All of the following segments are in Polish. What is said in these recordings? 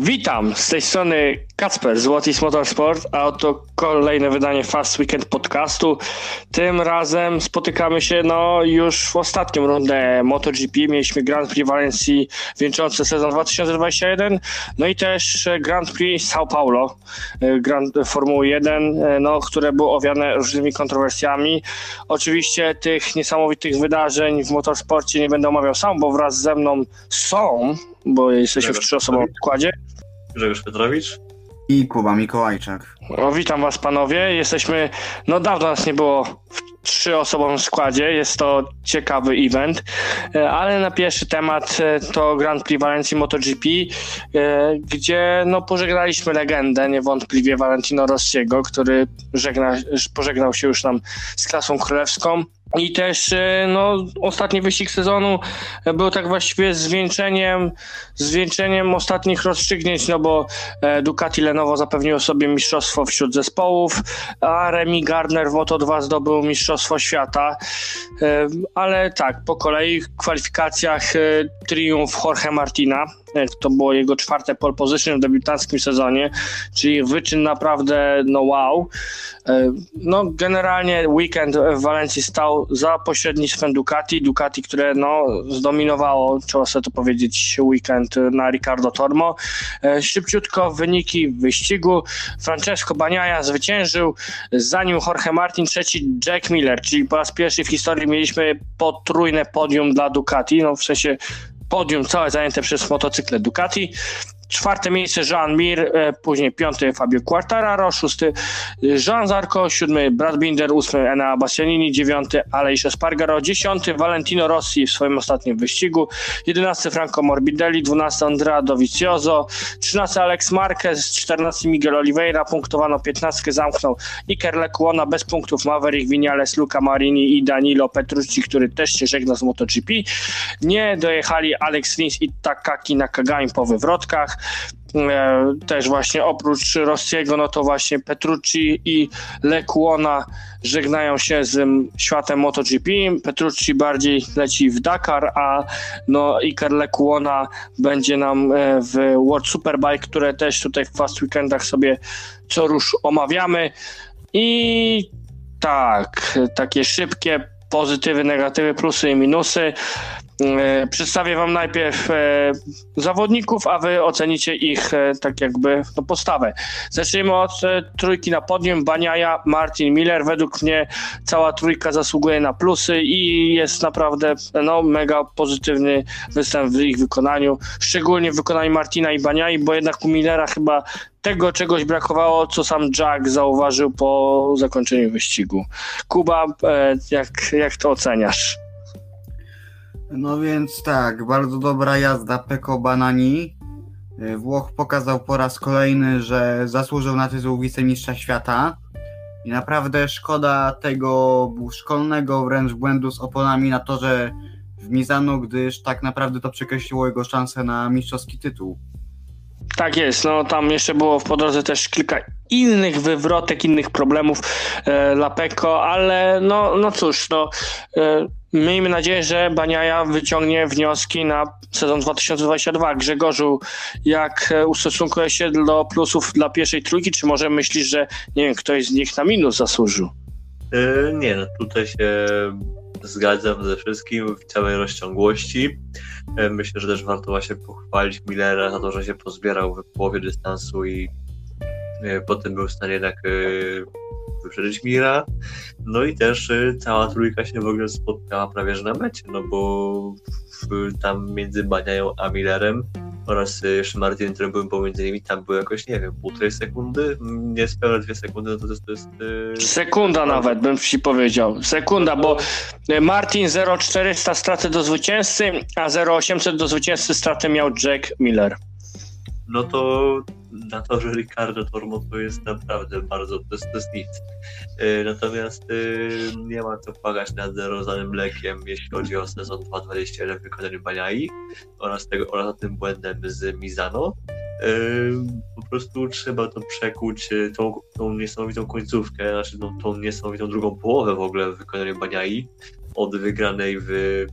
Witam, z tej strony Kacper z Łotis Motorsport, a oto kolejne wydanie Fast Weekend podcastu. Tym razem spotykamy się no, już w ostatnią rundę MotoGP. Mieliśmy Grand Prix Walencji wieńczący sezon 2021, no i też Grand Prix São Paulo, e, Grand Formuły 1, e, no, które było owiane różnymi kontrowersjami. Oczywiście tych niesamowitych wydarzeń w motorsporcie nie będę omawiał sam, bo wraz ze mną są bo jesteśmy w trzyosobowym składzie. Grzegorz Petrowicz. I Kuba Mikołajczak. O, witam was panowie. Jesteśmy, no dawno nas nie było w trzyosobowym składzie. Jest to ciekawy event, e, ale na pierwszy temat e, to Grand Prix Walencji MotoGP, e, gdzie no pożegnaliśmy legendę niewątpliwie Valentino Rossiego, który żegna, pożegnał się już nam z klasą królewską. I też e, no, ostatni wyścig sezonu był tak właściwie zwieńczeniem, zwieńczeniem ostatnich rozstrzygnięć, no bo e, Ducati Lenovo zapewniło sobie mistrzostwo wśród zespołów, a Remy Gardner w Moto2 zdobył mistrzostwo świata. E, ale tak, po kolei w kwalifikacjach triumf Jorge Martina, to było jego czwarte pole position w debiutanckim sezonie, czyli wyczyn naprawdę no wow. E, no generalnie weekend w Walencji stał za pośrednictwem Ducati, Ducati, które no zdominowało, trzeba sobie to powiedzieć, weekend na Ricardo Tormo. E, szybciutko wyniki wyścigu. Francesco Baniaja zwyciężył, zanim Jorge Martin, trzeci Jack Miller, czyli po raz pierwszy w historii mieliśmy potrójne podium dla Ducati, no w sensie podium całe zajęte przez motocykle Ducati. Czwarte miejsce Jean Mir, e, później piąty Fabio Quartararo, szósty Jean Zarco, siódmy Brad Binder, ósmy Enea Bastianini, dziewiąty Aleix Espargaro, dziesiąty Valentino Rossi w swoim ostatnim wyścigu, jedenasty Franco Morbidelli, dwunasty Andrea Dovizioso, trzynasty Alex Marquez, czternasty Miguel Oliveira, punktowano piętnastkę, zamknął Iker Lecuona, bez punktów Maverick Vinales, Luca Marini i Danilo Petrucci, który też się żegna z MotoGP. Nie dojechali Alex Rins i Takaki Nakagami po wywrotkach. E, też właśnie oprócz Rossiego, no to właśnie Petrucci i Lekuona żegnają się z światem MotoGP. Petrucci bardziej leci w Dakar, a no Iker Lekuona będzie nam e, w World Superbike, które też tutaj w Fast Weekendach sobie co rusz omawiamy. I tak, takie szybkie pozytywy, negatywy, plusy i minusy. E, przedstawię Wam najpierw e, zawodników, a Wy ocenicie ich e, tak jakby no, postawę. Zacznijmy od trójki na podium. Baniaja, Martin Miller. Według mnie cała trójka zasługuje na plusy i jest naprawdę no, mega pozytywny występ w ich wykonaniu. Szczególnie w wykonaniu Martina i Baniai, bo jednak u Millera chyba tego czegoś brakowało, co sam Jack zauważył po zakończeniu wyścigu. Kuba, jak, jak to oceniasz? No więc tak, bardzo dobra jazda Peko Banani. Y, Włoch pokazał po raz kolejny, że zasłużył na tytuł wicemistrza świata. I naprawdę szkoda tego szkolnego wręcz błędu z oponami na torze w Mizanu, gdyż tak naprawdę to przekreśliło jego szansę na mistrzowski tytuł. Tak jest, no tam jeszcze było po drodze też kilka innych wywrotek, innych problemów e, Peko, ale no, no cóż, no e, miejmy nadzieję, że Baniaja wyciągnie wnioski na sezon 2022. Grzegorzu, jak e, ustosunkuje się do plusów dla pierwszej trójki, czy może myślisz, że nie wiem, ktoś z nich na minus zasłużył? E, nie, no tutaj się zgadzam ze wszystkim w całej rozciągłości. E, myślę, że też warto właśnie pochwalić Millera za to, że się pozbierał w połowie dystansu i e, potem był w stanie jednak e, wyprzedzić Mira. No i też cała trójka się w ogóle spotkała prawie że na mecie, no bo tam między Baniają a Millerem oraz jeszcze Martin, który był pomiędzy nimi, tam było jakoś, nie wiem, półtorej sekundy, niespełna dwie sekundy, no to jest... To jest Sekunda nawet, bym ci powiedział. Sekunda, bo Martin 0,400 straty do zwycięzcy, a 0,800 do zwycięzcy straty miał Jack Miller. No to na to, że Ricardo Tormo to jest naprawdę bardzo, to jest, to jest nic. E, natomiast e, nie ma co płakać nad zarozanym mlekiem, jeśli chodzi o sezon 2021 w wykonaniu Baniai oraz, tego, oraz tym błędem z Mizano. E, po prostu trzeba to przekuć, tą, tą niesamowitą końcówkę, znaczy tą, tą niesamowitą drugą połowę w ogóle w wykonaniu Baniai od wygranej w,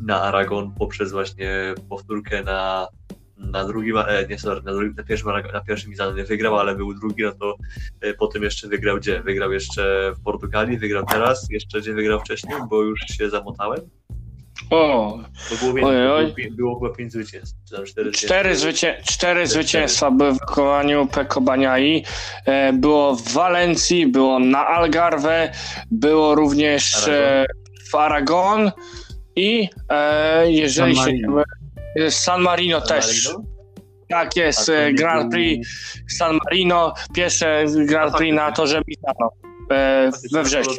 na Aragon poprzez właśnie powtórkę na na drugim, e, nie sorry, na, drugim, na, pierwszym, na pierwszym Mizano nie wygrał, ale był drugi, no to e, potem jeszcze wygrał gdzie? Wygrał jeszcze w Portugalii, wygrał teraz, jeszcze gdzie wygrał wcześniej, bo już się zamotałem. O, Bo było, Ojej, oj. było, było chyba pięć zwycięstw, tam cztery cztery, zwycięstwa. zwycię cztery zwycięstwa były w wykonaniu Peko Baniai. E, Było w Walencji, było na Algarve, było również e, w Aragon i e, jeżeli San się nie San Marino San też. Marino? Tak jest, nie Grand Prix San Marino, pierwsze Grand Prix na torze Misano e, we wrześniu.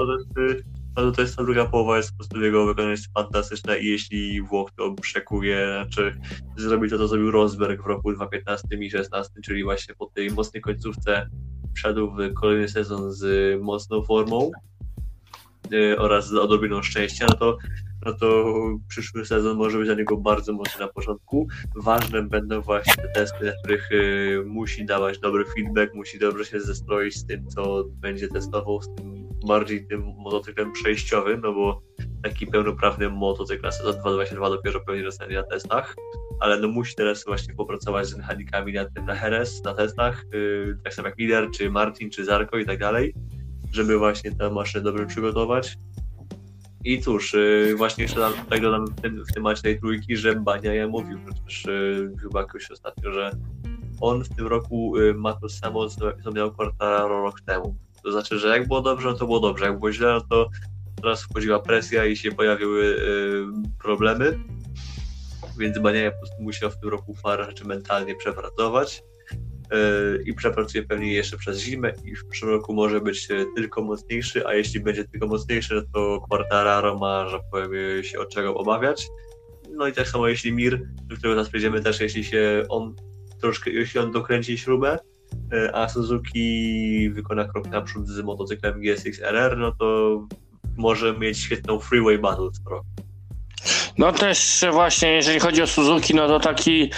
No to, to, jest, ta druga połowa, jest po prostu jego wykonanie jest fantastyczne i jeśli Włoch to przekuje, znaczy zrobi to, co zrobił Rosberg w roku 2015 i 2016, czyli właśnie po tej mocnej końcówce wszedł w kolejny sezon z mocną formą yy, oraz z odrobiną szczęścia, no to, no to przyszły sezon może być dla niego bardzo mocny na początku. Ważne będą właśnie te testy, na których yy, musi dawać dobry feedback, musi dobrze się zestroić z tym, co będzie testował, z tym bardziej tym motocyklem przejściowym, no bo taki pełnoprawny motocykl sezon 2022 dopiero pewnie dostanie na testach, ale no musi teraz właśnie popracować z mechanikami na tym na Heres, na testach, yy, tak samo jak Miller, czy Martin, czy Zarko i tak dalej, żeby właśnie tę maszynę dobrze przygotować. I cóż, yy, właśnie jeszcze tak dodam w tym, w tym macie tej trójki, że Bania ja mówił przecież yy, chyba jakoś ostatnio, że on w tym roku yy, ma to samo, co, miał Quartararo rok temu. To znaczy, że jak było dobrze, no to było dobrze, jak było źle, no to teraz wchodziła presja i się pojawiły problemy, więc Bania po prostu musiał w tym roku parę rzeczy mentalnie przepracować i przepracuje pewnie jeszcze przez zimę i w przyszłym roku może być yy, tylko mocniejszy, a jeśli będzie tylko mocniejszy, to Quartararo ma, że powiem, yy, się od czego obawiać. No i tak samo jeśli Mir, do którego teraz przejdziemy też, jeśli się on troszkę, jeśli on dokręci śrubę, a Suzuki wykona krok naprzód z motocyklem GSX RR, no to może mieć świetną freeway battle co roku. No też właśnie, jeżeli chodzi o Suzuki, no to taki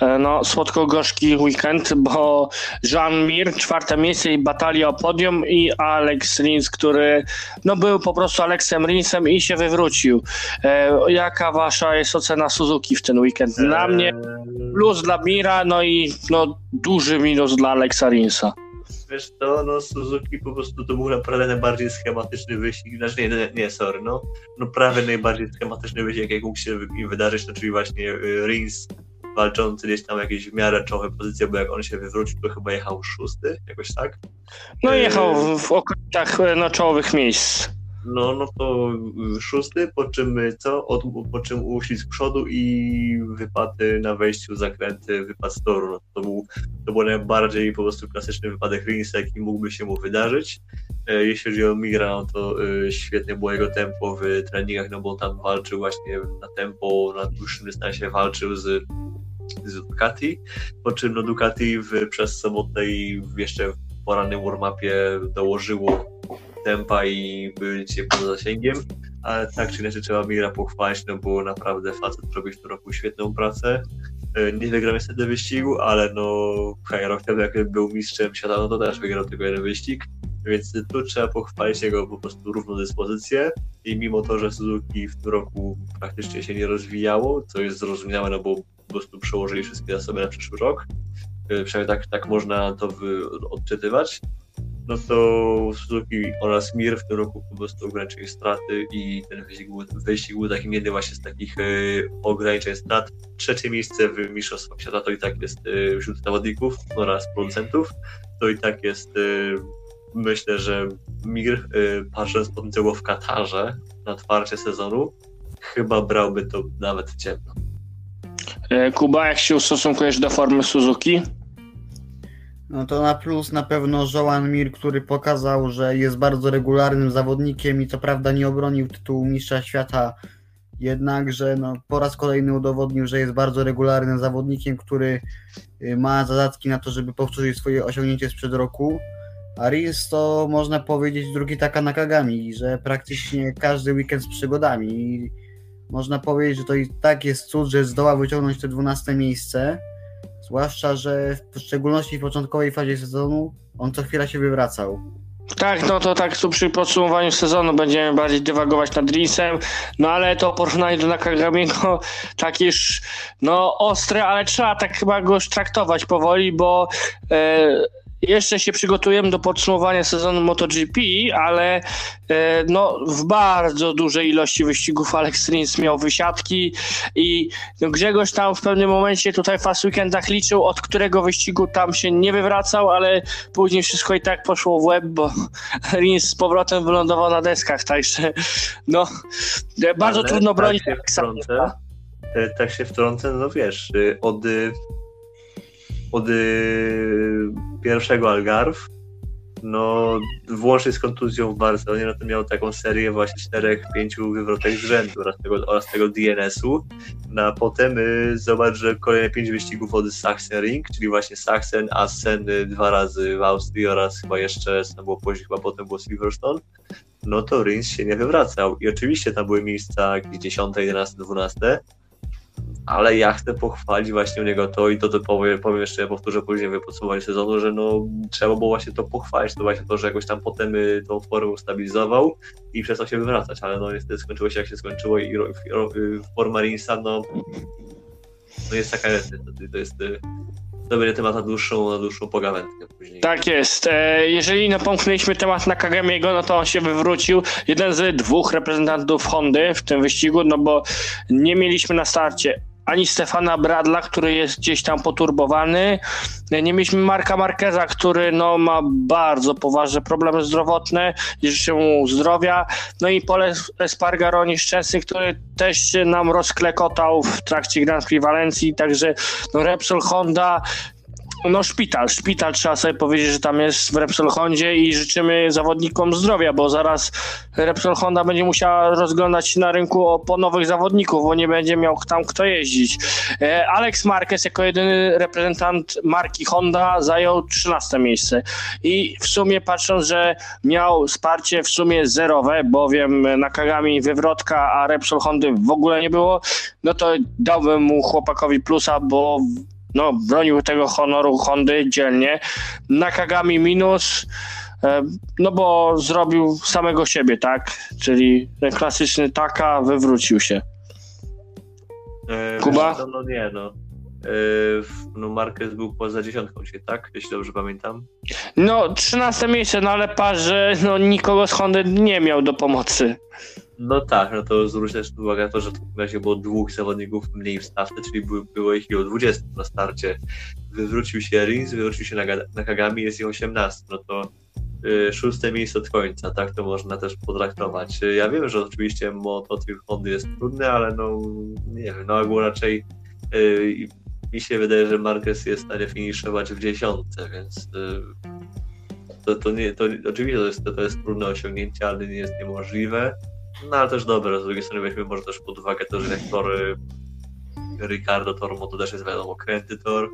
e, no, słodko-gorzki weekend, bo Jean Mir, czwarte miejsce i batalia o podium i Alex Rins, który no, był po prostu Alexem Rinsem i się wywrócił. E, jaka wasza jest ocena Suzuki w ten weekend? Dla mnie Eee, plus dla Mira, no i no, duży minus dla Alexa Rinsa. Wiesz to, no Suzuki po prostu to był naprawdę najbardziej schematyczny wyścig, znaczy nie, nie, sorry, no, no prawie najbardziej schematyczny wyścig, jaki mógł się im wydarzyć, no czyli właśnie y, Rins walczący gdzieś tam jakieś w miarę czołowe pozycje, bo jak on się wywrócił, to chyba jechał szósty, jakoś tak. No jechał w, w okolicach no, czołowych miejsc. No, no to y, szósty, po czym y, co? Od, po czym uślizg przodu i wypady na wejściu, zakręty, wypad z toru. No, to, był, to był najbardziej po prostu klasyczny wypadek Rinsa, jaki mógłby się mu wydarzyć. E, Jeśli chodzi o Migra, no to y, świetnie było jego tempo w treningach, no bo tam walczył właśnie na tempo, na dłuższym dystansie walczył z, z Ducati, po czym no Ducati w, przez sobotę i jeszcze w porannym warm-upie dołożyło tempa i dzisiaj poza zasięgiem, ale tak czy inaczej trzeba Migra pochwalić, no bo naprawdę facet robił w tym roku świetną pracę. E, Nie wygrał niestety wyścigu, ale no rok temu jak był mistrzem świata, no to też wygrał tylko jeden wyścig, więc tu trzeba pochwalić jego po prostu równą dyspozycję. I mimo to, że Suzuki w tym roku praktycznie się nie rozwijało, co jest zrozumiałe, no bo po prostu przełożyli wszystkie zasoby na przyszły rok, e, przynajmniej tak, tak można to odczytywać, no to Suzuki oraz Mir w tym roku po prostu ograniczyli straty i ten wyścig był, wyścig był takim jednym właśnie z takich y, ograniczeń strat. Trzecie miejsce w Mistrzostwach Świata to i tak jest y, wśród zawodników oraz producentów. To i tak jest, y, myślę, że Mir, patrząc potencjał w Katarze na otwarcie sezonu, chyba brałby to nawet ciemno. E, Kuba, jak się ustosunkujesz do formy Suzuki? No to na plus na pewno Joan Mir, który pokazał, że jest bardzo regularnym zawodnikiem i co prawda nie obronił tytułu mistrza świata, jednakże no, po raz kolejny udowodnił, że jest bardzo regularnym zawodnikiem, który y, ma zadatki na to, żeby powtórzyć swoje osiągnięcie sprzed roku. A Rins to można powiedzieć drugi taka Nakagami, że praktycznie każdy weekend z przygodami. I można powiedzieć, że to i tak jest cud, że zdoła wyciągnąć te 12 miejsce. Zwłaszcza, że w szczególności w początkowej fazie sezonu on co chwila się wywracał. Tak, no to tak tu przy podsumowaniu sezonu będziemy bardziej dywagować nad Rinsem, no ale to porównanie do Nakagamiego tak już no ostre, ale trzeba tak chyba go traktować powoli, bo e, jeszcze się przygotujemy do podsumowania sezonu MotoGP, ale e, no, w bardzo dużej ilości wyścigów Alex Rins miał wysiadki i no, Grzegorz tam w pewnym momencie tutaj w Fast Weekendach liczył, od którego wyścigu tam się nie wywracał, ale później wszystko i tak poszło w łeb, bo Rins z powrotem wylądował na deskach, także no, bardzo Ale trudno tak bronić. się wtrącę, e, tak się wtrącę, no wiesz, y, od, y, od y, pierwszego Algarve, no włącznie z kontuzją w Barcelonie, no to miał taką serię właśnie czterech, pięciu wywrotek z rzędu oraz tego, oraz tego DNS-u. No a potem y, zobacz, że kolejne pięć wyścigów od Sachsenring, czyli właśnie Sachsen, Assen y, dwa razy w Austrii oraz chyba jeszcze, tam było później, chyba potem było Silverstone, no to Rins się nie wywracał. I oczywiście tam były miejsca jakieś 10, 11, 12, ale ja chcę pochwalić właśnie u niego to i to, to powiem, powiem jeszcze, powtórzę później w podsumowaniu sezonu, że no trzeba było właśnie to pochwalić, to właśnie to, że jakoś tam potem y, tą formę ustabilizował i przestał się wywracać, ale no niestety skończyło się jak się skończyło i ro, ro, y, forma Rinsa no, no jest taka jest, to jest y, to będzie temat na dłuższą, na dłuższą pogawędkę później. Tak jest. E, Jeżeli napomknęliśmy temat Nakagamiego, no to on się wywrócił. Jeden z dwóch reprezentantów Hondy w tym wyścigu, no bo nie mieliśmy na starcie ani Stefana Bradla, który jest gdzieś tam poturbowany. Nie mieliśmy Marka Marqueza, który no, ma bardzo poważne problemy zdrowotne życzę mu zdrowia. No i Pole Espargaro nieszczęsny, który też nam rozklekotał w trakcie Grand Prix Walencji, także no, Repsol Honda no szpital, szpital trzeba sobie powiedzieć, że tam jest w Repsol Hondzie i życzymy zawodnikom zdrowia, bo zaraz Repsol Honda będzie musiała rozglądać się na rynku o, po nowych zawodników, bo nie będzie miał tam kto jeździć. E, Alex Marquez jako jedyny reprezentant marki Honda zajął 13 miejsce i w sumie patrząc, że miał wsparcie w sumie zerowe, bowiem Nakagami wywrotka, a Repsol Hondy w ogóle nie było, no to dałbym mu chłopakowi plusa, bo no, bronił tego honoru Hondy dzielnie. Nakagami minus, e, no bo zrobił samego siebie, tak? Czyli ten klasyczny taka wywrócił się. E, Kuba? co, No nie, no. E, w- no Marquez był poza dziesiątką dzisiaj, tak? Jeśli dobrze pamiętam. No, 13 miejsce, no ale patrz, że no, nikogo z Hondy nie miał do pomocy. No tak, no to zwróć też uwagę na to, że w takim razie było dwóch zawodników mniej w stawce, czyli były, było ich o 20 na starcie. Wywrócił się Rins, wywrócił się Nakagami, jest ich 18, no to y, szóste miejsce od końca, tak to można też potraktować. Y, Ja wiem, że oczywiście motocykl Hondy jest trudny, ale no nie wiem, no albo raczej y, mi się wydaje, że Marquez jest w stanie finiszować w dziesiątce, więc y, to, to nie, to oczywiście to jest, to jest trudne osiągnięcie, ale nie jest niemożliwe. No ale też dobre, z drugiej strony weźmy może też pod uwagę to, że jak tory Ricardo Tormo to też jest wiadomo kręty tor,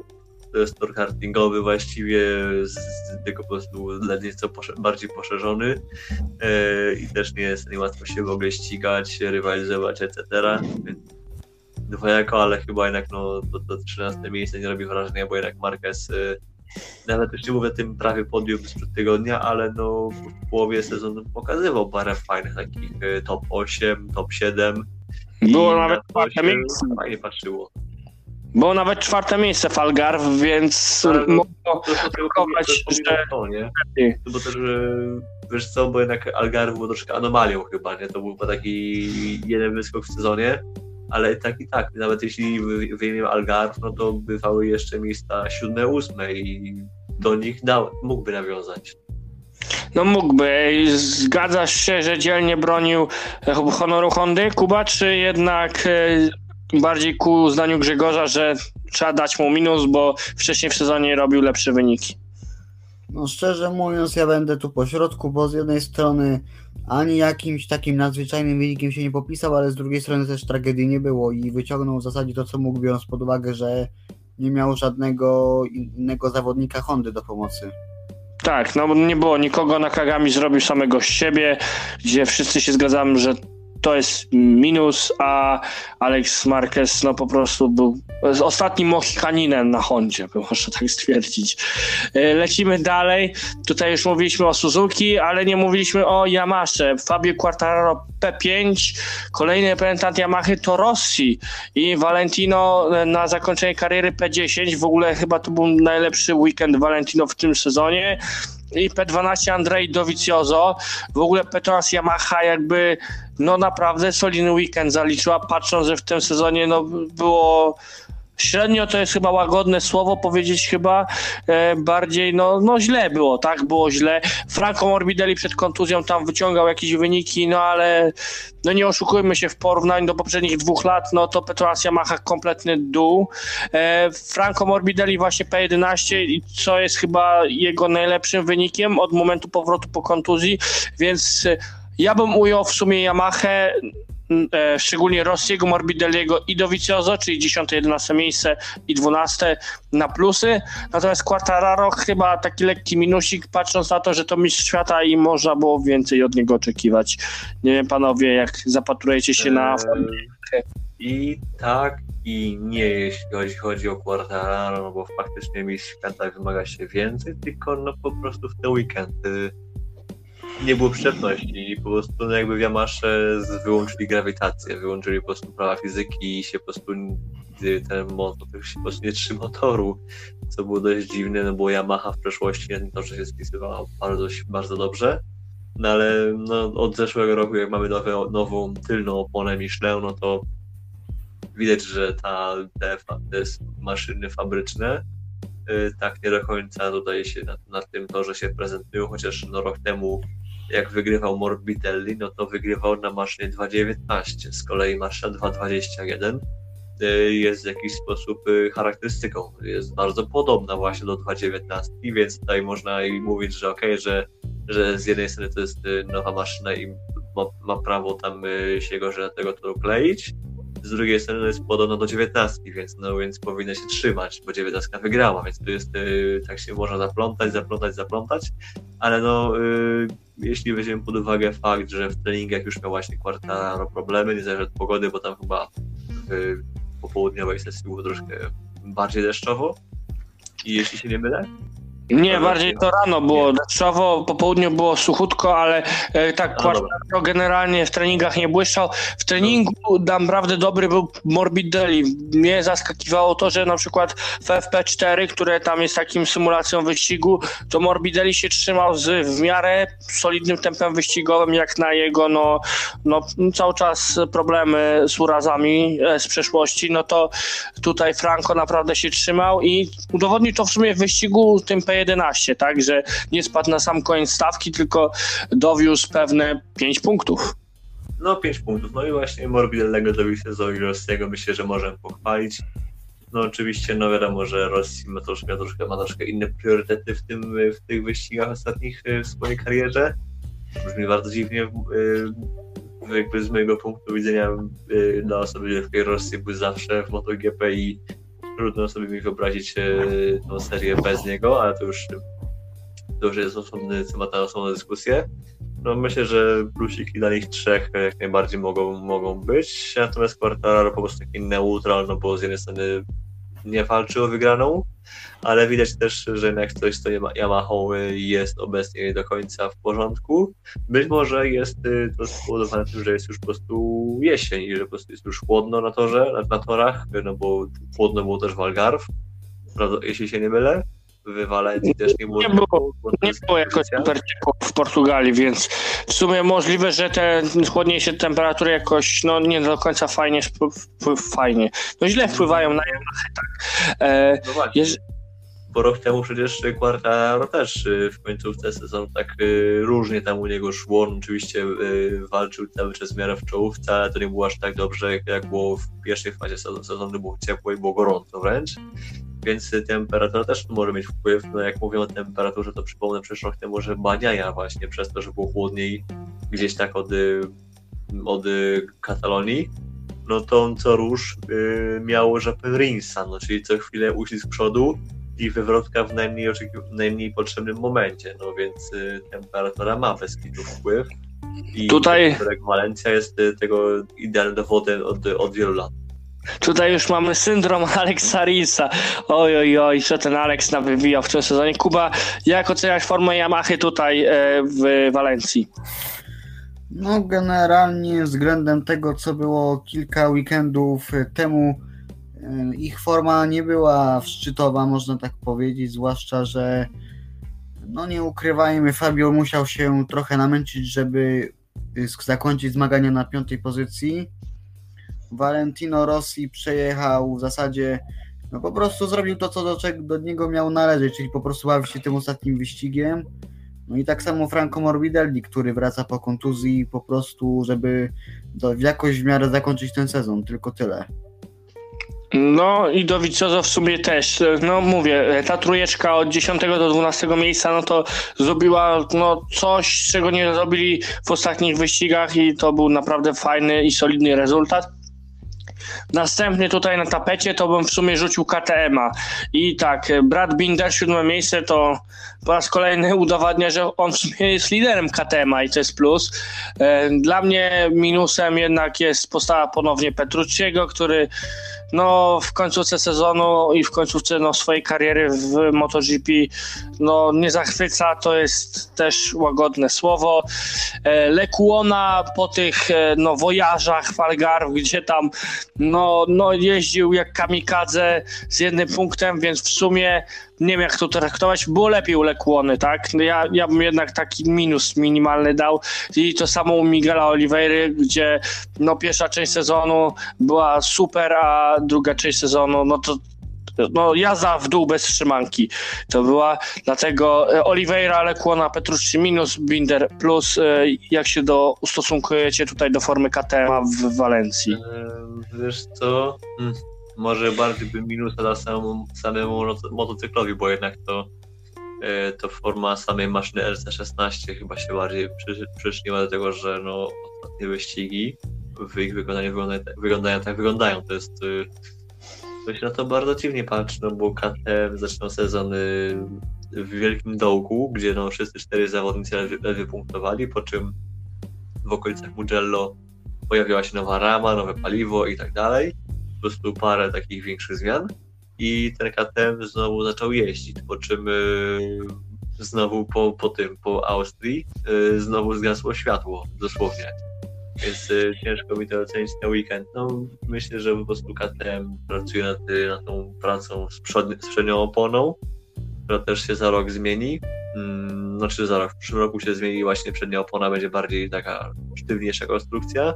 to jest tor kartingowy właściwie, z, tylko po prostu nieco posze, bardziej poszerzony e, i też nie jest niełatwo się w ogóle ścigać, rywalizować, etc. Dwojako, ale chyba jednak no, to, to 13 miejsce nie robi wrażenia, bo jednak Marquez e, nawet już nie mówię tym prawie podium sprzed tygodnia, ale no w połowie sezonu pokazywał parę fajnych takich e, top 8, top 7. Było i nawet na to czwarte miejsce. Fajnie patrzyło. Było nawet czwarte miejsce więc Ale no, To, to, to, to, to, że- to, nie? No bo też, wiesz co, bo jednak Algarve był troszkę anomalią chyba, nie? To był taki jeden wyskok w sezonie, ale tak i tak, nawet jeśli wy- wyjmiemy Algarve, no to bywały jeszcze miejsca siódme, ósme i do nich dał, mógłby nawiązać. No mógłby. Zgadzasz się, że dzielnie bronił honoru Hondy, Kuba, czy jednak e, bardziej ku zdaniu Grzegorza, że trzeba dać mu minus, bo wcześniej w sezonie robił lepsze wyniki? No szczerze mówiąc, ja będę tu po środku, bo z jednej strony ani jakimś takim nadzwyczajnym wynikiem się nie popisał, ale z drugiej strony też tragedii nie było i wyciągnął w zasadzie to, co mógł, biorąc pod uwagę, że nie miał żadnego innego zawodnika Hondy do pomocy. Tak, no nie było nikogo na Kagami, zrobił samego z siebie, gdzie wszyscy się zgadzamy, że to jest minus, a Alex Marquez no po prostu był ostatnim Mohikaninem na Hondzie, by można tak stwierdzić. E, lecimy dalej. Tutaj już mówiliśmy o Suzuki, ale nie mówiliśmy o Yamasze. Fabio Quartararo P5, kolejny reprezentant Yamahy to Rossi i Valentino na zakończenie kariery P10. W ogóle chyba to był najlepszy weekend Valentino w tym sezonie i P12 Andrzej Dovizioso. W ogóle Petronas Yamaha jakby no naprawdę solidny weekend zaliczyła, patrząc, że w tym sezonie no było Średnio to jest chyba łagodne słowo powiedzieć chyba e, bardziej, no, no źle było, tak? Było źle. Franco Morbidelli przed kontuzją tam wyciągał jakieś wyniki, no ale no nie oszukujmy się w porównaniu do poprzednich dwóch lat, no to Petronas Yamaha kompletny dół. E, Franco Morbidelli właśnie P11 co jest chyba jego najlepszym wynikiem od momentu powrotu po kontuzji, więc ja bym ujął w sumie Yamahę e, szczególnie Rossiego, Morbidelliego i Dovizioso, czyli 10-11 miejsce i 12 na plusy. Natomiast Quartararo chyba taki lekki minusik, patrząc na to, że to mistrz świata i można było więcej od niego oczekiwać. Nie wiem panowie, jak zapatrujecie się na... Eee, I tak i nie, jeśli chodzi, chodzi o Quartararo, no bo faktycznie mistrz świata wymaga się więcej, tylko no po prostu w ten weekend nie było przyczepności i po prostu no jakby w Yamasze wyłączyli grawitację, wyłączyli po prostu prawa fizyki i się po prostu ten motor się po prostu nie trzyma motoru, co było dość dziwne, no bo Yamaha w przeszłości na to, że się spisywała bardzo, bardzo dobrze, no ale no, od zeszłego roku jak mamy nowe, nową tylną oponę Michelin, no to widać, że ta, te, te maszyny fabryczne y, tak nie do końca dodaje się na, na tym torze się prezentują, chociaż no, rok temu jak wygrywał Morbidelli, no to wygrywał na maszynie 2.19, z kolei maszyna 2.21 y, jest w jakiś sposób y, charakterystyką, jest bardzo podobna właśnie do 2.19, więc tutaj można i mówić, że okej, okay, że, że z jednej strony to jest y, nowa maszyna i ma, ma prawo tam się gorzej na tego toru kleić, z drugiej strony jest podobna do 19, więc, no, więc powinna się trzymać, bo 19 wygrała, więc to jest, tak się można zaplątać, zaplątać, zaplątać, ale no jeśli weźmiemy pod uwagę fakt, że w treningach już miał właśnie Quartararo problemy, niezależnie od pogody, bo tam chyba w popołudniowej sesji było troszkę bardziej deszczowo. I jeśli się nie mylę, nie, bardziej to rano było. Deszczowo, po południu było suchutko, ale e, tak Quartaro generalnie w treningach nie błyszczał. W treningu naprawdę dobry był Morbidelli. Mnie zaskakiwało to, że na przykład w FP4, które tam jest takim symulacją wyścigu, to Morbidelli się trzymał z w miarę solidnym tempem wyścigowym, jak na jego no, no cały czas problemy z urazami e, z przeszłości, no to tutaj Franco naprawdę się trzymał i udowodnił to w sumie w wyścigu tym P 11, tak, że nie spadł na sam koniec stawki, tylko dowiózł pewne 5 punktów. No 5 punktów, no i właśnie Morbidelnego dowiózł z Rossiego, myślę, że możemy pochwalić. No oczywiście, no wiadomo, że Rossi ma troszkę, troszkę, ma troszkę inne priorytety w, tym, w tych wyścigach ostatnich e, w swojej karierze. Brzmi bardzo dziwnie, e, jakby z mojego punktu widzenia e, dla osoby, w której Rosji był zawsze w MotoGP i trudno sobie mi wyobrazić e, tą serię bez niego, ale to już, to jest osobny temat na osobną dyskusję. No myślę, że plusiki dla nich trzech jak najbardziej mogą, mogą być, natomiast Quartararo po prostu taki neutral, no bo z jednej strony nie walczy o wygraną, ale widać też, że jednak coś, co Yamaha jest obecnie nie do końca w porządku. Być może jest y, to spowodowane tym, że jest już po prostu jesień i że po prostu jest już chłodno na torze, na, torach, no bo chłodno było też w Algarve, jeśli się nie mylę w Walencji też nie było. Nie było, nie było jakoś super w Portugalii, więc w sumie możliwe, że te chłodniejsze temperatury jakoś no, nie do końca fajnie, fajnie, no źle wpływają na Yamaha, tak. E, no właśnie. bo rok temu przecież Quartaro też y, w końcówce sezonu tak y, różnie tam u niego szło. On oczywiście y, walczył cały czas w miarę w czołówce, ale to nie było aż tak dobrze, jak było w pierwszej fazie sezonu, było ciepło i było gorąco wręcz więc temperatura też może mieć wpływ. No jak mówię o temperaturze, to przypomnę przecież rok temu, że Baniaja właśnie przez to, że było chłodniej gdzieś tak od, od Katalonii, no to on co róż yy, miał żapę Rinsa, no czyli co chwilę uścisk przodu i wywrotka w najmniej, w najmniej potrzebnym momencie, no więc y, temperatura ma bez kitu wpływ. I Tutaj- Tutaj... Walencja jest y, tego idealnym dowodem od, od wielu lat. Tutaj już mamy syndrom Alexa Risa. Oj, oj, oj, co ten Alex nam wywijał w tym sezonie. Kuba, jak oceniasz formę Yamahy tutaj e, w Walencji? No, generalnie względem tego, co było kilka weekendów temu, e, ich forma nie była szczytowa, można tak powiedzieć, zwłaszcza, że no nie ukrywajmy, Fabio musiał się trochę namęczyć, żeby y, zakończyć zmagania na piątej pozycji. Valentino Rossi przejechał w zasadzie, no po prostu zrobił to, co do, do niego miał należeć, czyli po prostu bawił się tym ostatnim wyścigiem. No i tak samo Franco Morbidelli, który wraca po kontuzji po prostu, żeby do, jakoś w miarę zakończyć ten sezon, tylko tyle. No i Dowiciozo w sumie też. No mówię, ta trójeczka od 10 do 12 miejsca, no to zrobiła no, coś, czego nie zrobili w ostatnich wyścigach i to był naprawdę fajny i solidny rezultat. Następny tutaj na tapecie to bym w sumie rzucił KTM-a. I tak, Brad Binder, siódme miejsce, to po raz kolejny udowadnia, że on w sumie jest liderem KTM-a i to jest plus. E, Dla mnie minusem jednak jest postawa ponownie Petrucciego, który no, w końcówce sezonu i w końcówce no, swojej kariery w MotoGP no, nie zachwyca, to jest też łagodne słowo. E, Lekuona po tych e, no, wojażach w Algarve, gdzie tam no, no, jeździł jak kamikadze z jednym punktem, więc w sumie nie wiem jak to traktować, było lepiej u Lekuony, tak? Ja, ja bym jednak taki minus minimalny dał i to samo u Miguela Oliveira, gdzie no, pierwsza część sezonu była super, a druga część sezonu, no to no, jazda w dół bez trzymanki to była, dlatego e, Oliveira, Lekłona, Petrucci minus, Binder plus, e, jak się do, ustosunkujecie tutaj do formy KTM w Walencji? Ehm, Wiesz co? Może bardziej bym minusa dał samemu, samemu moto- motocyklowi, bo jednak to, e, to forma samej maszyny RC16 chyba się bardziej przy, przyczyniła do tego, że no, ostatnie wyścigi w ich wykonaniu wyglądają, wyglądają tak wyglądają. To jest y, to się na to bardzo dziwnie patrzy, no bo KTM zaczynał sezon y, w wielkim dołku, gdzie no, wszyscy cztery zawodnicy ledwie punktowali, po czym w okolicach Mugello pojawiła się nowa rama, nowe paliwo i tak dalej. Po prostu parę takich większych zmian. I ten KTM znowu zaczął jeździć, po czym y, znowu po, po tym, po Austrii, y, znowu zgasło światło, dosłownie. Więc y, ciężko mi to ocenić na weekend. No, myślę, że po prostu KTM pracuje nad, nad tą pracą z, przod, z przednią oponą, która też się za rok zmieni. Mm, znaczy za rok, w przyszłym roku się zmieni właśnie przednia opona, będzie bardziej taka sztywniejsza konstrukcja,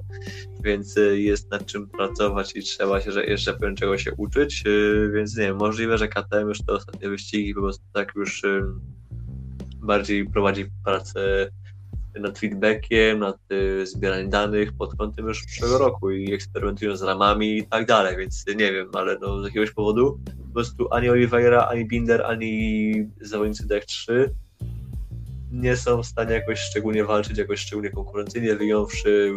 więc y, jest nad czym pracować i trzeba się że jeszcze pewnie czego się uczyć, y, więc nie wiem, możliwe, że KTM już te ostatnie wyścigi po prostu tak już y, bardziej prowadzi pracę nad feedbackiem, nad zbieraniem danych pod kątem już przyszłego roku i eksperymentują z ramami i tak dalej, więc nie wiem, ale no, z jakiegoś powodu po prostu ani Oliveira, ani Binder, ani zawodnicy DEC3 nie są w stanie jakoś szczególnie walczyć, jakoś szczególnie konkurencyjnie, wyjąwszy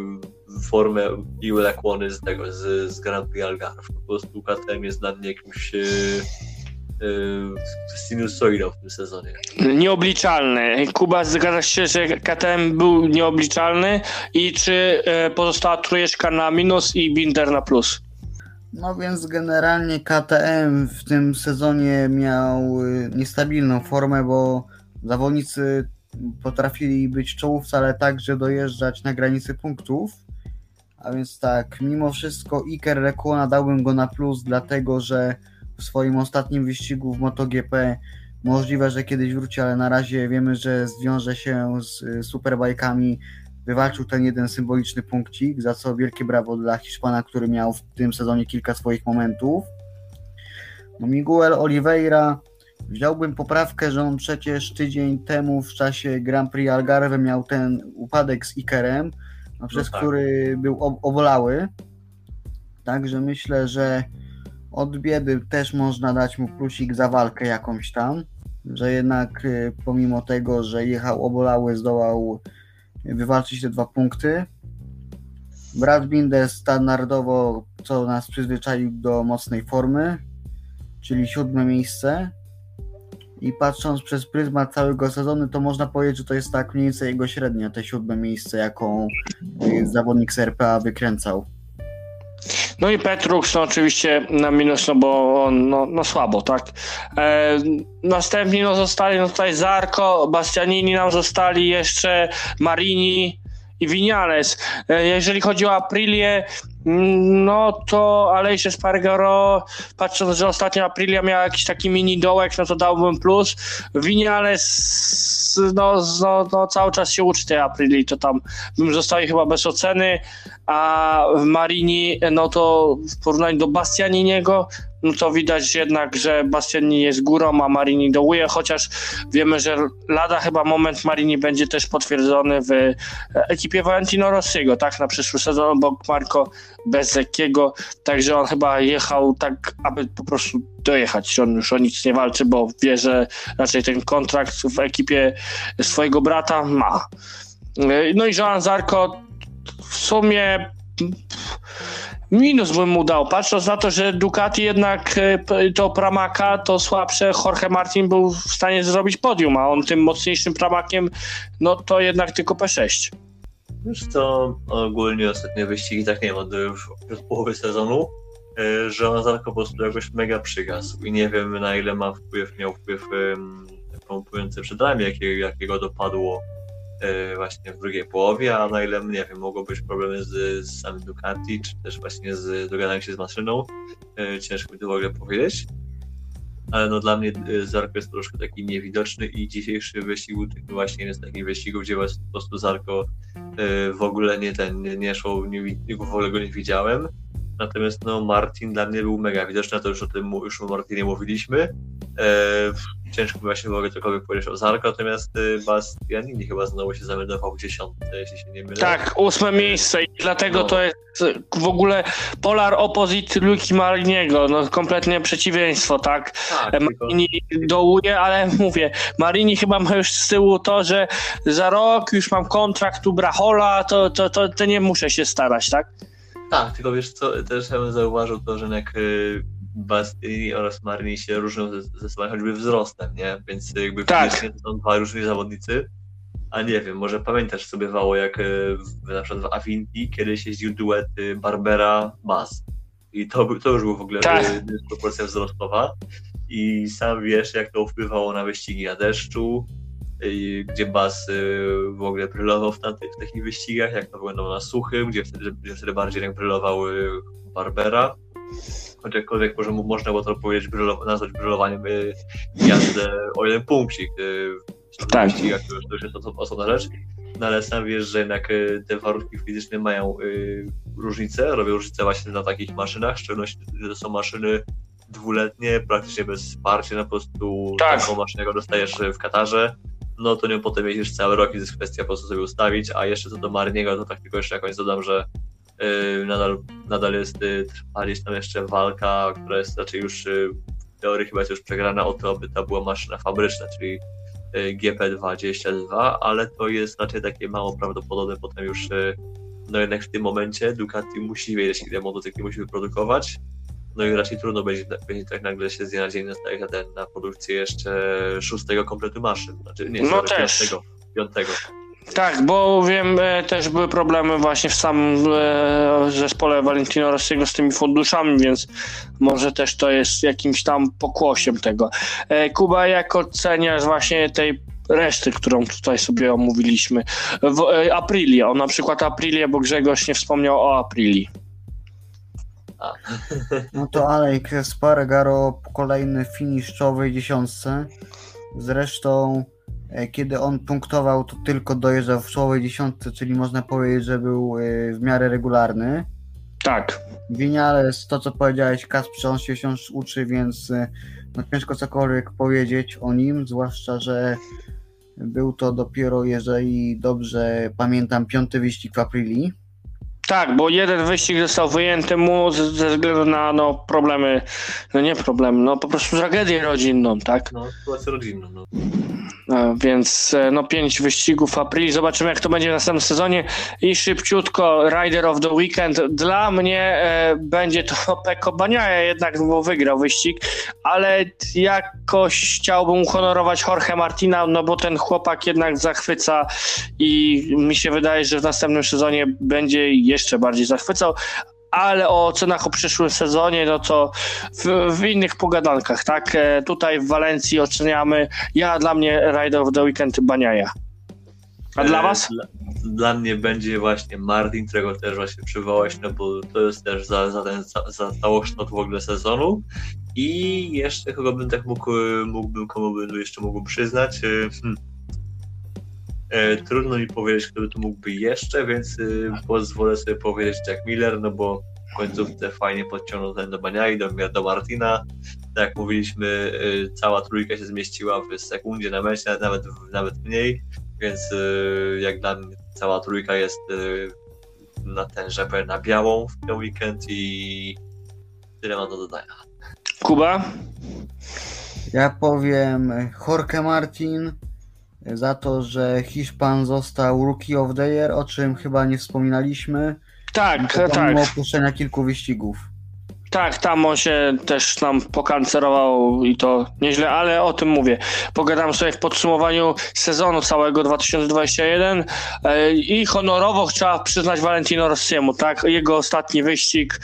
formę i Lekłony z tego, z, z Grand Prix Algarve. Po prostu KTM jest dla mnie jakimś yy, sinusoidą w tym sezonie. Nieobliczalny. Kuba, zgadzasz się, że KTM był nieobliczalny i czy e, pozostała trójeczka na minus i Binder na plus? No więc generalnie KTM w tym sezonie miał niestabilną formę, bo zawodnicy potrafili być w czołówce, ale także dojeżdżać na granicy punktów. A więc tak, mimo wszystko Iker Lekona dałbym go na plus, dlatego że w swoim ostatnim wyścigu w MotoGP możliwe, że kiedyś wróci, ale na razie wiemy, że zwiąże się z y, superbajkami. Wywalczył ten jeden symboliczny punkcik, za co wielkie brawo dla Hiszpana, który miał w tym sezonie kilka swoich momentów. Miguel Oliveira, wziąłbym poprawkę, że on przecież tydzień temu w czasie Grand Prix Algarve miał ten upadek z Ikerem, no, przez tak. który był ob- obolały. Także myślę, że od biedy też można dać mu plusik za walkę jakąś tam, że jednak y, pomimo tego, że jechał obolały, zdołał wywalczyć te dwa punkty. Brad Binder standardowo, co nas przyzwyczaił do mocnej formy, czyli siódme miejsce. I patrząc przez pryzmat całego sezonu, to można powiedzieć, że to jest tak mniej więcej jego średnia, te siódme miejsce, jaką y, zawodnik z RPA wykręcał. No i Petrux, no oczywiście na minus, no bo on, no, no słabo, tak. E, następni no zostali no tutaj Zarko, Bastianini nam zostali, jeszcze Marini i Vinales. E, jeżeli chodzi o Aprilię, no to Alejsze Spargaro, patrząc, że ostatnio Aprilia miała jakiś taki mini dołek, no to dałbym plus. Vinales, no, no, no cały czas się uczy tej Aprilii, to tam bym zostawił chyba bez oceny, a w Marini, no to w porównaniu do Bastianiniego, no to widać jednak, że Bastianini jest górą, a Marini dołuje, chociaż wiemy, że lada chyba moment Marini będzie też potwierdzony w ekipie Valentino Rossiego, tak, na przyszły sezon, bo Marco bez lekkiego, także on chyba jechał tak, aby po prostu dojechać, on już o nic nie walczy, bo wie, że raczej ten kontrakt w ekipie swojego brata ma. No i Joan Zarko w sumie minus bym mu dał, patrząc na to, że Ducati jednak e, to Pramaka to słabsze Jorge Martin był w stanie zrobić podium, a on tym mocniejszym Pramakiem no to jednak tylko P6. Wiesz co, ogólnie ostatnie wyścigi, tak nie wiem, od już od połowy sezonu, e, że on Zarko po prostu jakoś mega przygasł i nie wiem na ile ma wpływ, miał wpływ um, pompujący przed nami, jakiego, jakiego dopadło właśnie w drugiej połowie, a na ile, nie wiem, mogą być problemy z, z samym Ducati, czy też właśnie z dogadaniem się z maszyną, e, ciężko mi to w ogóle powiedzieć. Ale no dla mnie e, Zarko jest troszkę taki niewidoczny i dzisiejszy wyścig był taki właśnie jeden z takich wyścigów, gdzie po prostu Zarko e, w ogóle nie ten, nie, nie szło, nie, w ogóle go nie widziałem. Natomiast no Martin dla mnie był mega widoczny, a to już o tym już o Martinie mówiliśmy. E, ciężko właśnie ogóle cokolwiek powiedzieć o Zarko, natomiast e, Bastianini chyba znowu się zameldował w dziesiątce, jeśli się nie mylę. Tak, ósme miejsce i dlatego No. to jest w ogóle polar opposite Luki Mariniego, no kompletnie przeciwieństwo, tak? tak tylko... Marini dołuje, ale mówię, Marini chyba ma już z tyłu to, że za rok już mam kontrakt u Brachola, to, to, to, to nie muszę się starać, tak? Tak, tylko wiesz co, też ja bym zauważył to, że y, Bastini oraz Marini się różnią ze, ze sobą choćby wzrostem, nie? Więc jakby Tak. są dwa różni zawodnicy. A nie wiem, może pamiętasz co bywało, jak w, na przykład w Avinti kiedyś jeździł duet y, Barbera Bas. I to, to już był w ogóle Tak. y, dysproporcja wzrostowa. I sam wiesz, jak to wpływało na wyścigi na deszczu, gdzie Bas y, w ogóle brylował w, tamtych, w takich wyścigach, jak to wyglądało na suchym, gdzie wtedy, gdzie wtedy bardziej jak brylował Barbera. Chociażkolwiek może mu można było to powiedzieć, brylo, nazwać brylowaniem y, jazdę o jeden punkcik w Tak. wyścigach, to już, jest oso- osobna rzecz. No ale sam wiesz, że jednak y, te warunki fizyczne mają y, różnice, robią różnicę właśnie na takich maszynach, w szczególności, że to są maszyny dwuletnie, praktycznie bez wsparcia, na po prostu Tak. taką maszynę, jaką dostajesz w Katarze, no to nią potem jeździsz cały rok i to jest kwestia po prostu sobie ustawić, a jeszcze co do Marniego, to tak tylko jeszcze jakąś dodam, że nadal, nadal jest y, trwa gdzieś tam jeszcze walka, która jest raczej już y, w teorii chyba jest już przegrana o to, aby to była maszyna fabryczna, czyli y, GP22, ale to jest raczej takie mało prawdopodobne potem już y, no jednak w tym momencie Ducati musi wiedzieć, ile motocykli musi wyprodukować. No i raczej trudno będzie, będzie tak nagle się z dnia na dzień nastawić na, produkcję jeszcze szóstego kompletu maszyn. Znaczy, nie, No sorry, piątego. piątego. Tak, bo wiem, e, też były problemy właśnie w samym e, zespole Valentino Rossiego z tymi funduszami, więc może też to jest jakimś tam pokłosiem tego. E, Kuba, jak oceniasz właśnie tej reszty, którą tutaj sobie omówiliśmy? W, e, Aprilię, o na przykład Aprilię, bo Grzegorz nie wspomniał o Aprilii. No to Alek Spargaro kolejny finish w czołowej dziesiątce. Zresztą kiedy on punktował, to tylko dojeżdżał w czołowej dziesiątce, czyli można powiedzieć, że był e, w miarę regularny. Tak, Winiales, to co powiedziałeś, Kasprze, on się wciąż uczy, więc e, no ciężko cokolwiek powiedzieć o nim, zwłaszcza, że był to dopiero, jeżeli dobrze pamiętam, piąty wyścig w Aprilii. tak, bo jeden wyścig został wyjęty mu ze, ze względu na no, problemy, no nie problemy, no po prostu tragedię rodzinną, tak? No, sytuację rodzinną. No. Więc e, no pięć wyścigów w aprili. Zobaczymy, jak to będzie w następnym sezonie. I szybciutko Rider of the Weekend. Dla mnie e, będzie to Peko Baniaja jednak, bo wygrał wyścig, ale jakoś chciałbym uhonorować Jorge Martina, no bo ten chłopak jednak zachwyca i mi się wydaje, że w następnym sezonie będzie jeszcze bardziej zachwycał. Ale o ocenach o przyszłym sezonie, no to w, w innych pogadankach, tak? E, Tutaj w Walencji oceniamy, ja dla mnie Rider of the Weekend Baniaja. A dla E, was? Dla, dla mnie będzie właśnie Martin, którego też właśnie przywołałeś, no bo to jest też za, za ten za, za całokształt w ogóle sezonu. I jeszcze kogo bym tak mógł, mógłbym, komu bym jeszcze mógł przyznać. e, Hmm. E, trudno mi powiedzieć, kto by to mógłby jeszcze, więc e, pozwolę sobie powiedzieć Jack Miller, no bo w końcówce fajnie podciągnął ten do Baniai, do, do Martina. Tak jak mówiliśmy, e, cała trójka się zmieściła w sekundzie na mecie, nawet, nawet mniej więc y, jak dla mnie cała trójka jest y, na ten żebel na białą w ten weekend i tyle mam do dodania. Kuba? Ja powiem Jorge Martin za to, że Hiszpan został Rookie of the Year, o czym chyba nie wspominaliśmy. Tak, tak. Pomimo opuszczenia kilku wyścigów. Tak, tam on się też nam pokancerował i to nieźle, ale o tym mówię. Pogadam sobie w podsumowaniu sezonu całego 2021 e, i honorowo trzeba przyznać Valentino Rossiemu, tak? Jego ostatni wyścig.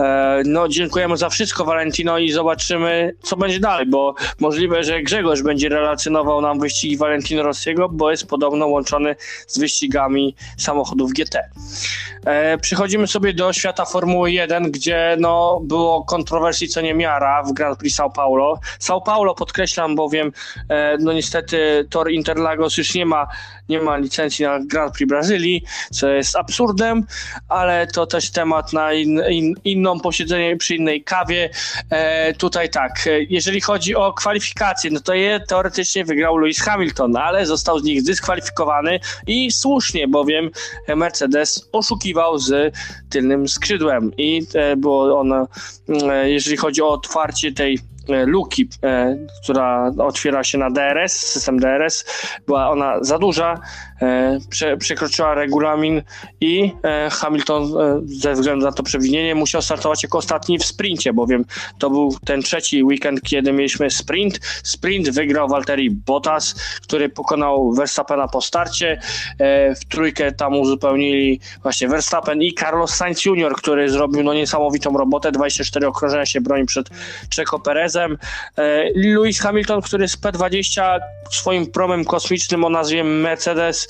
E, No, dziękujemy za wszystko, Valentino, i zobaczymy, co będzie dalej, bo możliwe, że Grzegorz będzie relacjonował nam wyścigi Valentino Rossiego, bo jest podobno łączony z wyścigami samochodów GT. E, Przechodzimy sobie do świata Formuły 1, gdzie no, było kontrowersji co niemiara w Grand Prix São Paulo. São Paulo podkreślam, bowiem e, no niestety Tor Interlagos już nie ma, nie ma licencji na Grand Prix Brazylii, co jest absurdem, ale to też temat na in, in, inną posiedzenie przy innej kawie. E, tutaj tak, e, jeżeli chodzi o kwalifikacje, no to je teoretycznie wygrał Lewis Hamilton, ale został z nich dyskwalifikowany i słusznie, bowiem Mercedes oszukiwał z tylnym skrzydłem i e, było ono, jeżeli chodzi o otwarcie tej e, luki, e, która otwiera się na DRS, system DRS, była ona za duża, e, prze, przekroczyła regulamin i e, Hamilton e, ze względu na to przewinienie musiał startować jako ostatni w sprincie, bowiem to był ten trzeci weekend, kiedy mieliśmy sprint. Sprint wygrał Valtteri Bottas, który pokonał Verstappena po starcie. E, w trójkę tam uzupełnili właśnie Verstappen i Carlos Sainz Jr., który zrobił no niesamowitą robotę. 24 okrążenia się broni przed Checo Perezem. E, Lewis Hamilton, który z P20 swoim promem kosmicznym o nazwie Mercedes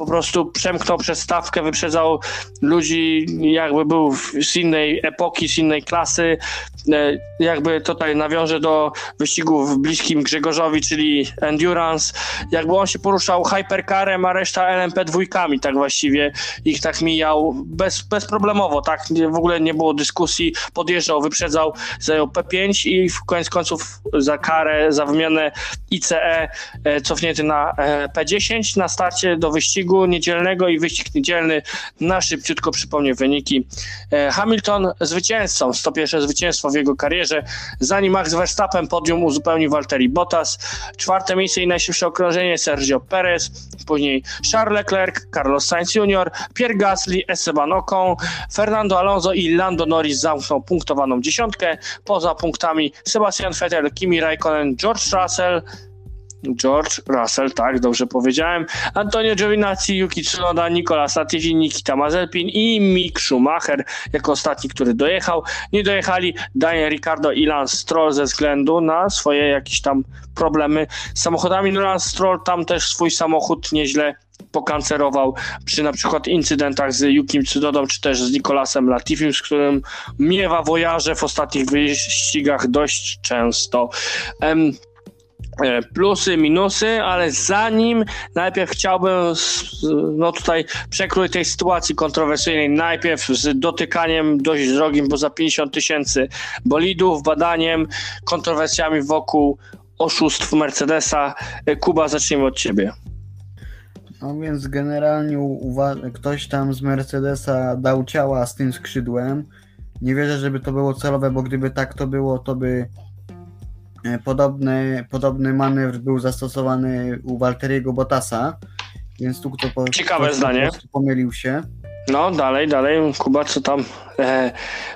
po prostu przemknął przez stawkę, wyprzedzał ludzi, jakby był z innej epoki, z innej klasy. E, Jakby tutaj nawiążę do wyścigów bliskim Grzegorzowi, czyli Endurance. Jakby on się poruszał hypercarem, a reszta LMP dwójkami, tak właściwie ich tak mijał bez, bezproblemowo, tak w ogóle nie było dyskusji, podjeżdżał, wyprzedzał, zajął P5 i w koniec końców za karę, za wymianę ICE e, cofnięty na e, P10 na starcie do wyścigu niedzielnego i wyścig niedzielny na szybciutko przypomnę wyniki. E, Hamilton zwycięzcą, 101 zwycięstwo w jego karierze, zanim Max Verstappen podium uzupełnił Valtteri Bottas, czwarte miejsce i najszybsze okrążenie Sergio Perez, później Charles Leclerc, Carlos Sainz Jr., Pierre Gasly, Esteban Ocon, Fernando Alonso i Lando Norris zamknął punktowaną dziesiątkę, poza punktami Sebastian Vettel, Kimi Raikkonen, George Russell, George Russell, tak, dobrze powiedziałem. Antonio Giovinazzi, Yuki Tsunoda, Nicolas Latifi, Nikita Mazepin i Mick Schumacher jako ostatni, który dojechał. Nie dojechali Daniel Ricciardo i Lance Stroll ze względu na swoje jakieś tam problemy z samochodami. No Lance Stroll tam też swój samochód nieźle pokancerował przy na przykład incydentach z Yukim Tsunodą, czy też z Nicolasem Latifim, z którym miewa wojarze w ostatnich wyścigach dość często. E, plusy, minusy, ale zanim najpierw chciałbym no tutaj przekrój tej sytuacji kontrowersyjnej najpierw z dotykaniem dość drogim, bo za 50 tysięcy bolidów, badaniem, kontrowersjami wokół oszustw Mercedesa. E, Kuba, zacznijmy od ciebie. No więc generalnie ktoś tam z Mercedesa dał ciała z tym skrzydłem. Nie wierzę, żeby to było celowe, bo gdyby tak to było, to by E, Podobny, podobny manewr był zastosowany u Walteriego Bottasa, więc tu kto po, Ciekawe ktoś zdanie. po pomylił się. No, dalej, dalej. Kuba, co tam e,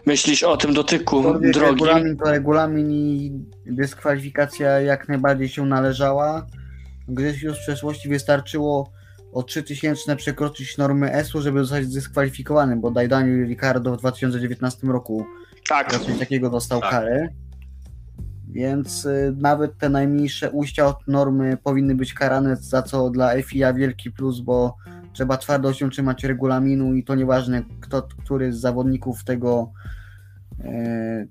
myślisz o tym dotyku Aczkolwiek drogim? Regulamin to regulamin i dyskwalifikacja jak najbardziej się należała, gdyż już w przeszłości wystarczyło o 3000 przekroczyć normy ESU, żeby zostać zdyskwalifikowany, bo Daniel Ricardo w 2019 roku Tak, coś takiego dostał Tak. karę. Więc y, nawet te najmniejsze ujścia od normy powinny być karane, za co dla FIA wielki plus, bo trzeba twardo się trzymać regulaminu i to nieważne, kto, który z zawodników tego e,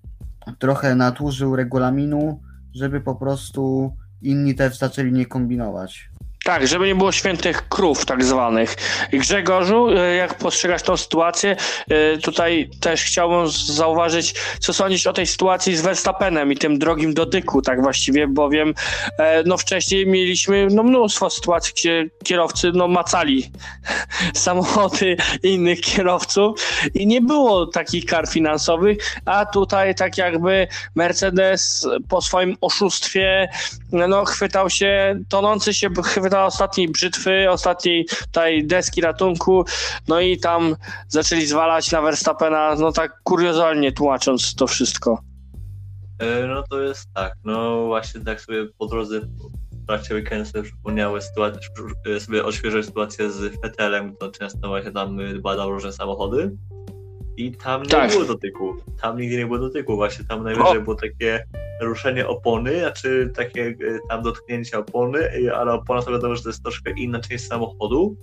trochę nadużył regulaminu, żeby po prostu inni też zaczęli nie kombinować. Tak, żeby nie było świętych krów tak zwanych. Grzegorzu, e, jak postrzegasz tą sytuację? E, Tutaj też chciałbym zauważyć, co sądzisz o tej sytuacji z Verstappenem i tym drogim dotyku, tak właściwie, bowiem e, no wcześniej mieliśmy no, mnóstwo sytuacji, gdzie kierowcy no, macali samochody innych kierowców i nie było takich kar finansowych, a tutaj tak jakby Mercedes po swoim oszustwie no, chwytał się, tonący się chwytał ostatniej brzytwy, ostatniej tej deski ratunku, no i tam zaczęli zwalać na Verstappena, no tak kuriozalnie tłumacząc to wszystko. E, No to jest tak, no właśnie tak sobie po drodze w trakcie weekendu sobie przypomniałem sytuację, e, sobie sytuację z Fetelem, kto często właśnie tam y, badał różne samochody i tam nie Tak. było dotyku, tam nigdy nie było dotyku, właśnie tam najwyżej było takie ruszenie opony, znaczy takie e, tam dotknięcie opony, ale opona to wiadomo, że to jest troszkę inna część samochodu,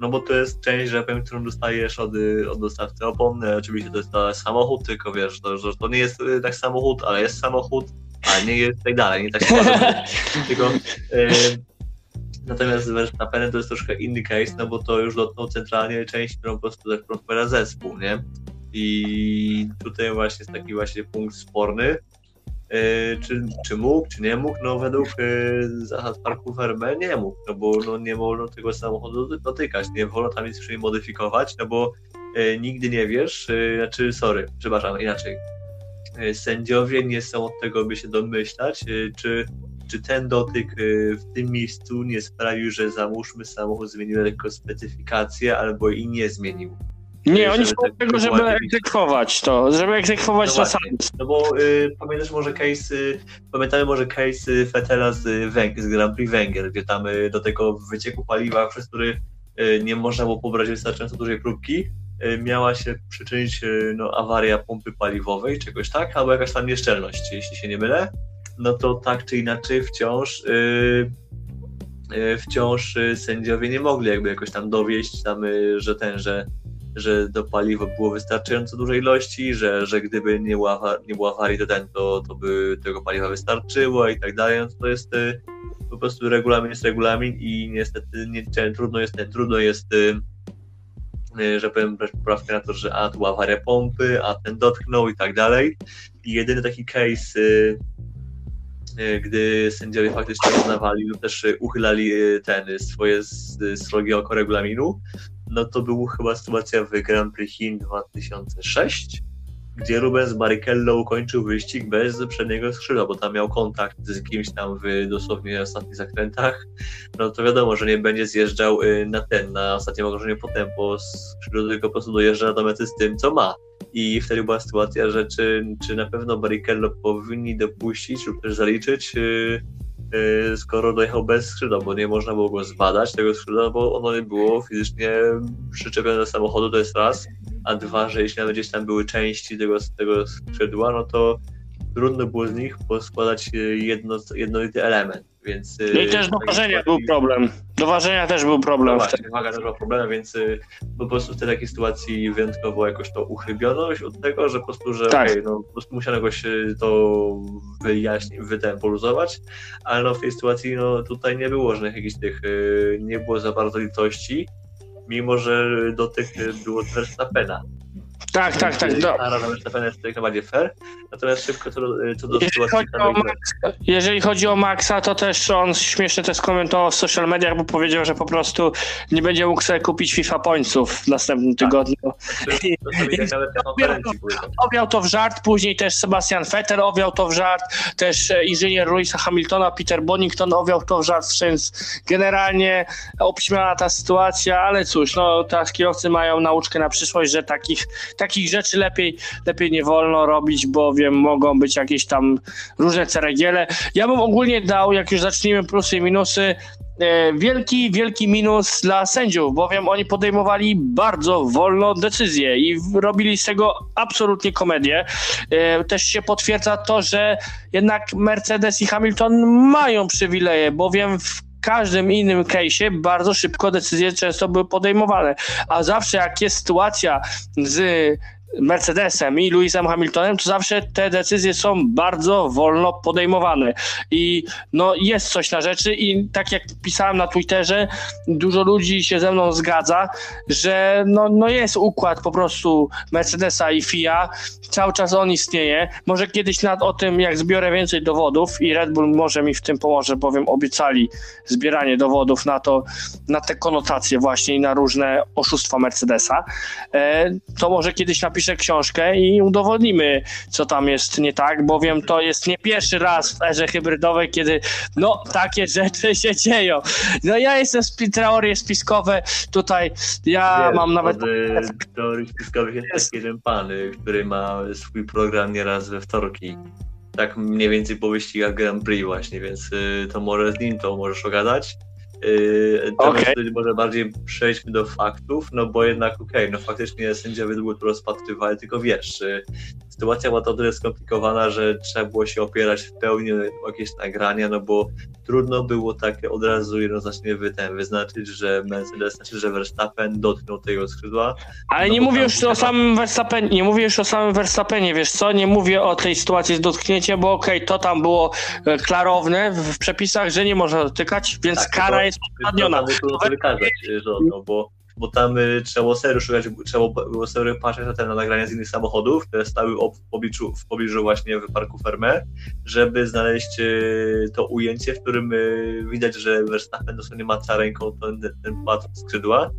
no bo to jest część, że powiem, którą dostajesz od, y, od dostawcy opony. Oczywiście to jest to samochód, tylko wiesz, to, że to nie jest y, tak samochód, ale jest samochód, a nie jest tak dalej, nie tak składane. tylko y, Natomiast z Verstappenem to jest troszkę inny case, no bo to już dotknął centralnie część, którą po prostu tak odpowiada zespół, nie? I tutaj właśnie jest taki właśnie punkt sporny. Yy, czy, czy mógł, czy nie mógł? No według yy, zasad parku Verme nie mógł, no bo no, nie wolno tego samochodu doty- dotykać, nie wolno tam nic przy modyfikować, no bo yy, nigdy nie wiesz, yy, znaczy sorry, przepraszam, inaczej. Sędziowie nie są od tego, by się domyślać, czy czy ten dotyk y, w tym miejscu nie sprawił, że załóżmy samochód zmienił lekko specyfikację albo i nie zmienił. Nie, oni są tak od tego, żeby egzekwować to, żeby egzekwować No zasady. właśnie, No bo y, pamiętasz może case, y, pamiętamy może case Fetela z, Węg- z Grand Prix Węgier, gdzie tam y, do tego wycieku paliwa, przez który y, nie można było pobrać wystarczająco dużej próbki, y, miała się przyczynić no, awaria pompy paliwowej, czegoś tak, albo jakaś tam nieszczelność, jeśli się nie mylę, no to tak czy inaczej wciąż y, y, wciąż y, sędziowie nie mogli jakby jakoś tam dowieść tam, że ten, że że do paliwa było wystarczająco dużej ilości, że, że gdyby nie było, awa- nie było awarii, to, ten, to, to by tego paliwa wystarczyło i tak dalej. No to, to jest po prostu regulamin jest regulamin i niestety nie, trudno jest ten, trudno jest że powiem poprawkę na to, że a tu była awaria pompy, a ten dotknął i tak dalej. I jedyny taki case, gdy sędziowie faktycznie uznawali lub też y, uchylali y, ten swoje srogie oko regulaminu, no to była chyba sytuacja w Grand Prix Chin 2006, gdzie Rubens Barrichello ukończył wyścig bez przedniego skrzydła, bo tam miał kontakt z kimś tam w dosłownie ostatnich zakrętach. No to wiadomo, że nie będzie zjeżdżał na ten, na ostatnim okrążeniu po tempo, skrzydło tylko po prostu dojeżdża do mety z tym, co ma. I wtedy była sytuacja, że czy, czy na pewno Barrichello powinni dopuścić lub też zaliczyć y, y, skoro dojechał bez skrzydła, bo nie można było go zbadać, tego skrzydła, bo ono nie było fizycznie przyczepione do samochodu, to jest raz, a dwa, że jeśli nawet gdzieś tam były części tego, tego skrzydła, no to trudno było z nich poskładać y, jedno, jednolity element, więc... No i też do ważenia sytuacji- był problem. Do ważenia też był no problem wtedy. właśnie, waga też ma problem, więc y, po prostu w tej takiej sytuacji wyjątkowo jakoś to uchybiono od tego, że po prostu, że Tak. okej, no po prostu musiano jakoś y, to wyjaśnić, wytem poluzować, ale no w tej sytuacji no tutaj nie było żadnych jakichś tych, y, nie było za bardzo litości, mimo że dotyk było Verstappena. Tak, tak, tak. Do, na jest jak najbardziej fair. Natomiast szybko co do, co do jeżeli, sytuacji chodzi. Maxa, jeżeli chodzi o Maxa, to też on śmiesznie też komentował w social mediach, bo powiedział, że po prostu nie będzie mógł sobie kupić FIFA Pointsów w następnym tygodniu. Znaczy, to tak. Owiał to w żart, później też Sebastian Vettel owiał to w żart, też e, inżynier Louisa Hamiltona, Peter Bonington owiał to w żart, więc generalnie obśmiana ta sytuacja, ale cóż, no teraz kierowcy mają nauczkę na przyszłość, że takich, takich rzeczy lepiej, lepiej nie wolno robić, bowiem mogą być jakieś tam różne ceregiele. Ja bym ogólnie dał, jak już zaczniemy plusy i minusy, e, wielki, wielki minus dla sędziów, bowiem oni podejmowali bardzo wolno decyzje i robili z tego absolutnie komedię. E, Też się potwierdza to, że jednak Mercedes i Hamilton mają przywileje, bowiem w każdym innym case'ie bardzo szybko decyzje często były podejmowane, a zawsze jak jest sytuacja z Mercedesem i Lewisem Hamiltonem, to zawsze te decyzje są bardzo wolno podejmowane. I no jest coś na rzeczy i tak jak pisałem na Twitterze, dużo ludzi się ze mną zgadza, że no, no jest układ po prostu Mercedesa i FIA, cały czas on istnieje. Może kiedyś nad o tym, jak zbiorę więcej dowodów i Red Bull może mi w tym pomoże, bowiem obiecali zbieranie dowodów na to, na te konotacje właśnie i na różne oszustwa Mercedesa, e, to może kiedyś napiszę książkę i udowodnimy, co tam jest nie tak, bowiem to jest nie pierwszy raz w erze hybrydowej, kiedy no takie rzeczy się dzieją. No ja jestem spi- teorie spiskowe, tutaj ja Wiesz, mam nawet... Od teorii spiskowych jest Jest. taki jeden pan, który ma swój program nieraz we wtorki. Tak mniej więcej po wyścigach Grand Prix właśnie, więc y, to może z nim to możesz ogadać. Yy, okay. może bardziej przejdźmy do faktów, no bo jednak okej, no faktycznie sędziowie długo to rozpatrywali, tylko wiesz, y, sytuacja była to tyle skomplikowana, że trzeba było się opierać w pełni o jakieś nagrania, no bo trudno było tak od razu jednoznacznie wy, ten, wyznaczyć, że Mercedes, znaczy, że Verstappen dotknął tego skrzydła. Ale No nie mówię już o samym Verstappenie, nie mówię już o samym Verstappenie, wiesz co, nie mówię o tej sytuacji z dotknięciem, bo okej, to tam było e, klarowne w, przepisach, że nie można dotykać, więc Tak, kara to- jest uzasadniona. to wykazać, że no, bo, bo tam y, trzeba było serio szukać, trzeba było serio patrzeć na te na nagrania z innych samochodów, które stały ob- w pobliżu, w pobliżu właśnie w parku Ferme, żeby znaleźć y, to ujęcie, w którym y, widać, że Verstappen dosłownie maca ręką ten, ten płat skrzydła.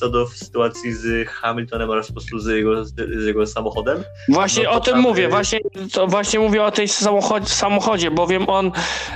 Co do sytuacji z Hamiltonem oraz po prostu z jego, z jego samochodem, Właśnie No o tym tam, mówię, właśnie, to właśnie mówię o tej samochodzie, samochodzie bowiem on,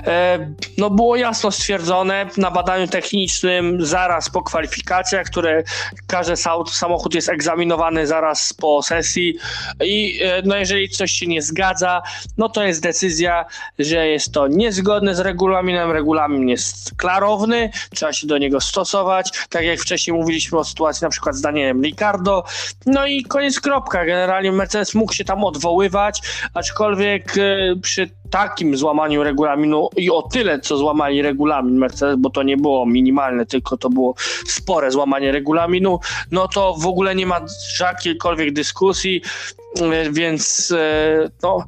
e, no było jasno stwierdzone na badaniu technicznym zaraz po kwalifikacjach, które każdy samochód jest egzaminowany zaraz po sesji i e, no jeżeli coś się nie zgadza, no to jest decyzja, że jest to niezgodne z regulaminem, regulamin jest klarowny, trzeba się do niego stosować, tak jak wcześniej mówiliśmy o sytuacji na przykład z Danielem Ricardo, no i koniec kropka. Generalnie Mercedes mógł się tam odwoływać, aczkolwiek e, przy takim złamaniu regulaminu i o tyle, co złamali regulamin Mercedes, bo to nie było minimalne, tylko to było spore złamanie regulaminu, no to w ogóle nie ma jakiejkolwiek dyskusji, e, więc e, no,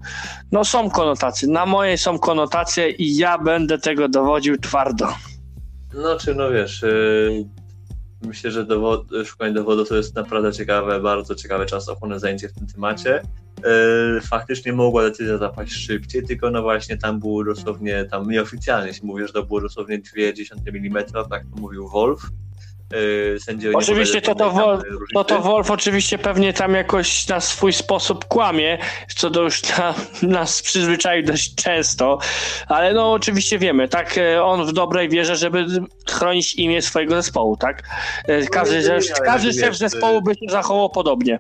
no są konotacje. Na mojej są konotacje i ja będę tego dowodził twardo. No, czy no wiesz, yy, myślę, że dowod, szukanie dowodów to jest naprawdę ciekawe, bardzo ciekawe czasochłonne zajęcie w tym temacie. Yy, faktycznie mogła decyzja zapaść szybciej, tylko no właśnie tam było dosłownie, tam nieoficjalnie się mówi, że to było dosłownie 0,2 mm, tak to mówił Wolf. Sędziowie nie Oczywiście to to, żadnej Wol- tam różnicy. to to Wolf oczywiście pewnie tam jakoś na swój sposób kłamie, co to już na, nas przyzwyczaił dość często, ale no oczywiście wiemy, tak, e, on w dobrej wierze, żeby chronić imię swojego zespołu, tak? E, Każdy, że, ale każdy wiesz, szef zespołu by się zachował podobnie.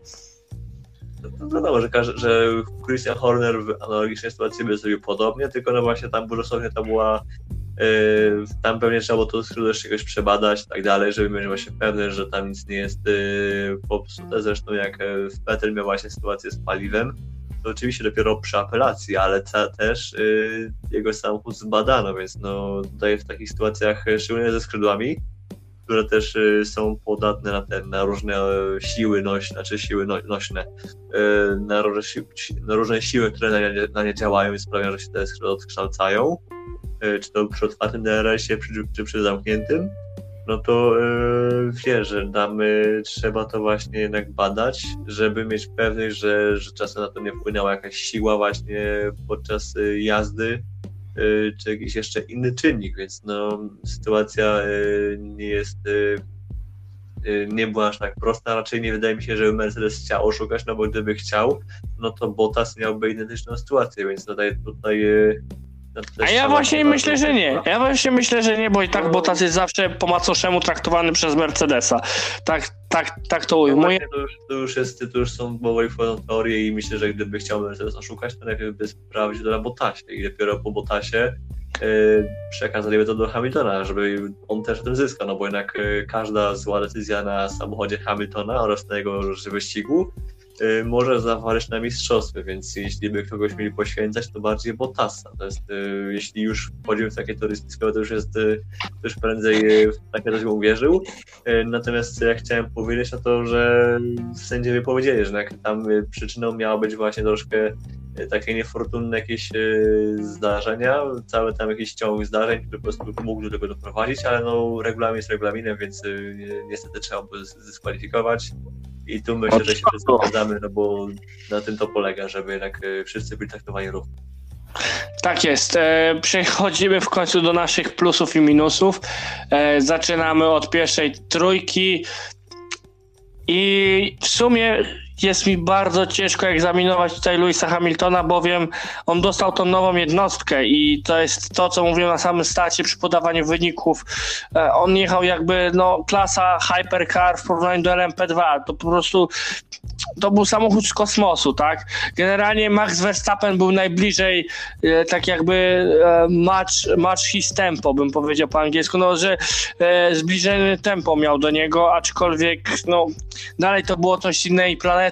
No wiadomo, że, że Christian Horner w analogicznej sytuacji by zrobił podobnie, tylko no właśnie tam było dosłownie to była tam pewnie trzeba było to jeszcze jakoś przebadać i tak dalej, żeby być właśnie pewny, że tam nic nie jest yy, popsute. Zresztą jak yy, Vettel miał właśnie sytuację z paliwem, to oczywiście dopiero przy apelacji, ale ca- też yy, jego samochód zbadano, więc no tutaj w takich sytuacjach, yy, szczególnie ze skrzydłami, które też y, są podatne na, te, na różne e, siły nośne, znaczy siły no, nośne, na, różne si, na różne siły, które na nie, na nie działają i sprawiają, że się te skrzydła odkształcają, czy to przy otwartym DRS-ie, czy, przy zamkniętym. no to yy, wiesz, że damy, trzeba to właśnie jednak badać, żeby mieć pewność, że, że czasem na to nie wpłynęła jakaś siła właśnie podczas y, jazdy, y, czy jakiś jeszcze inny czynnik, więc no sytuacja y, nie jest y, y, nie była aż tak prosta, raczej nie wydaje mi się, że Mercedes chciał oszukać, no bo gdyby chciał, no to Bottas miałby identyczną sytuację, więc tutaj, tutaj y, A ja właśnie myślę, że nie. Ja właśnie myślę, że nie, bo i tak Bottas jest zawsze po macoszemu traktowany przez Mercedesa. Tak, tak, tak to No ujmuję. właśnie, to, już, to już jest, to już są powoli teorie i myślę, że gdyby chciał Mercedes oszukać, to najpierw by sprawdzić to na Bottasie i dopiero po Bottasie yy, przekazaliby to do Hamiltona, żeby on też tym zyskał, no bo jednak yy, każda zła decyzja na samochodzie Hamiltona oraz na jego wyścigu może zaważyć na mistrzostwie, więc jeśli by kogoś mieli poświęcać, to bardziej Bottasa. To jest, yy, jeśli już wchodzimy w takie teorie spiskowe, to już jest, yy, to już prędzej w takie coś uwierzył. Natomiast ja chciałem powiedzieć, no to, że sędziowie powiedzieli, że tam przyczyną miało być właśnie troszkę takie niefortunne jakieś zdarzenia, cały tam jakiś ciąg zdarzeń, który po prostu mógł do tego doprowadzić, ale no regulamin jest regulaminem, więc ni- niestety trzeba było zdyskwalifikować. I tu myślę, że się zgadzamy, no bo na tym to polega, żeby jednak e, wszyscy byli traktowani równo. Tak jest. E, przechodzimy w końcu do naszych plusów i minusów. E, zaczynamy od pierwszej trójki. I w sumie jest mi bardzo ciężko egzaminować tutaj Louisa Hamiltona, bowiem on dostał tą nową jednostkę i to jest to, co mówiłem na samym starcie przy podawaniu wyników. E, On jechał jakby no, klasa hypercar w porównaniu do LMP2. To po prostu to był samochód z kosmosu, tak? Generalnie Max Verstappen był najbliżej e, tak jakby e, match, match his tempo, bym powiedział po angielsku, no, że e, zbliżenie tempo miał do niego, aczkolwiek no, dalej to było coś innej planety.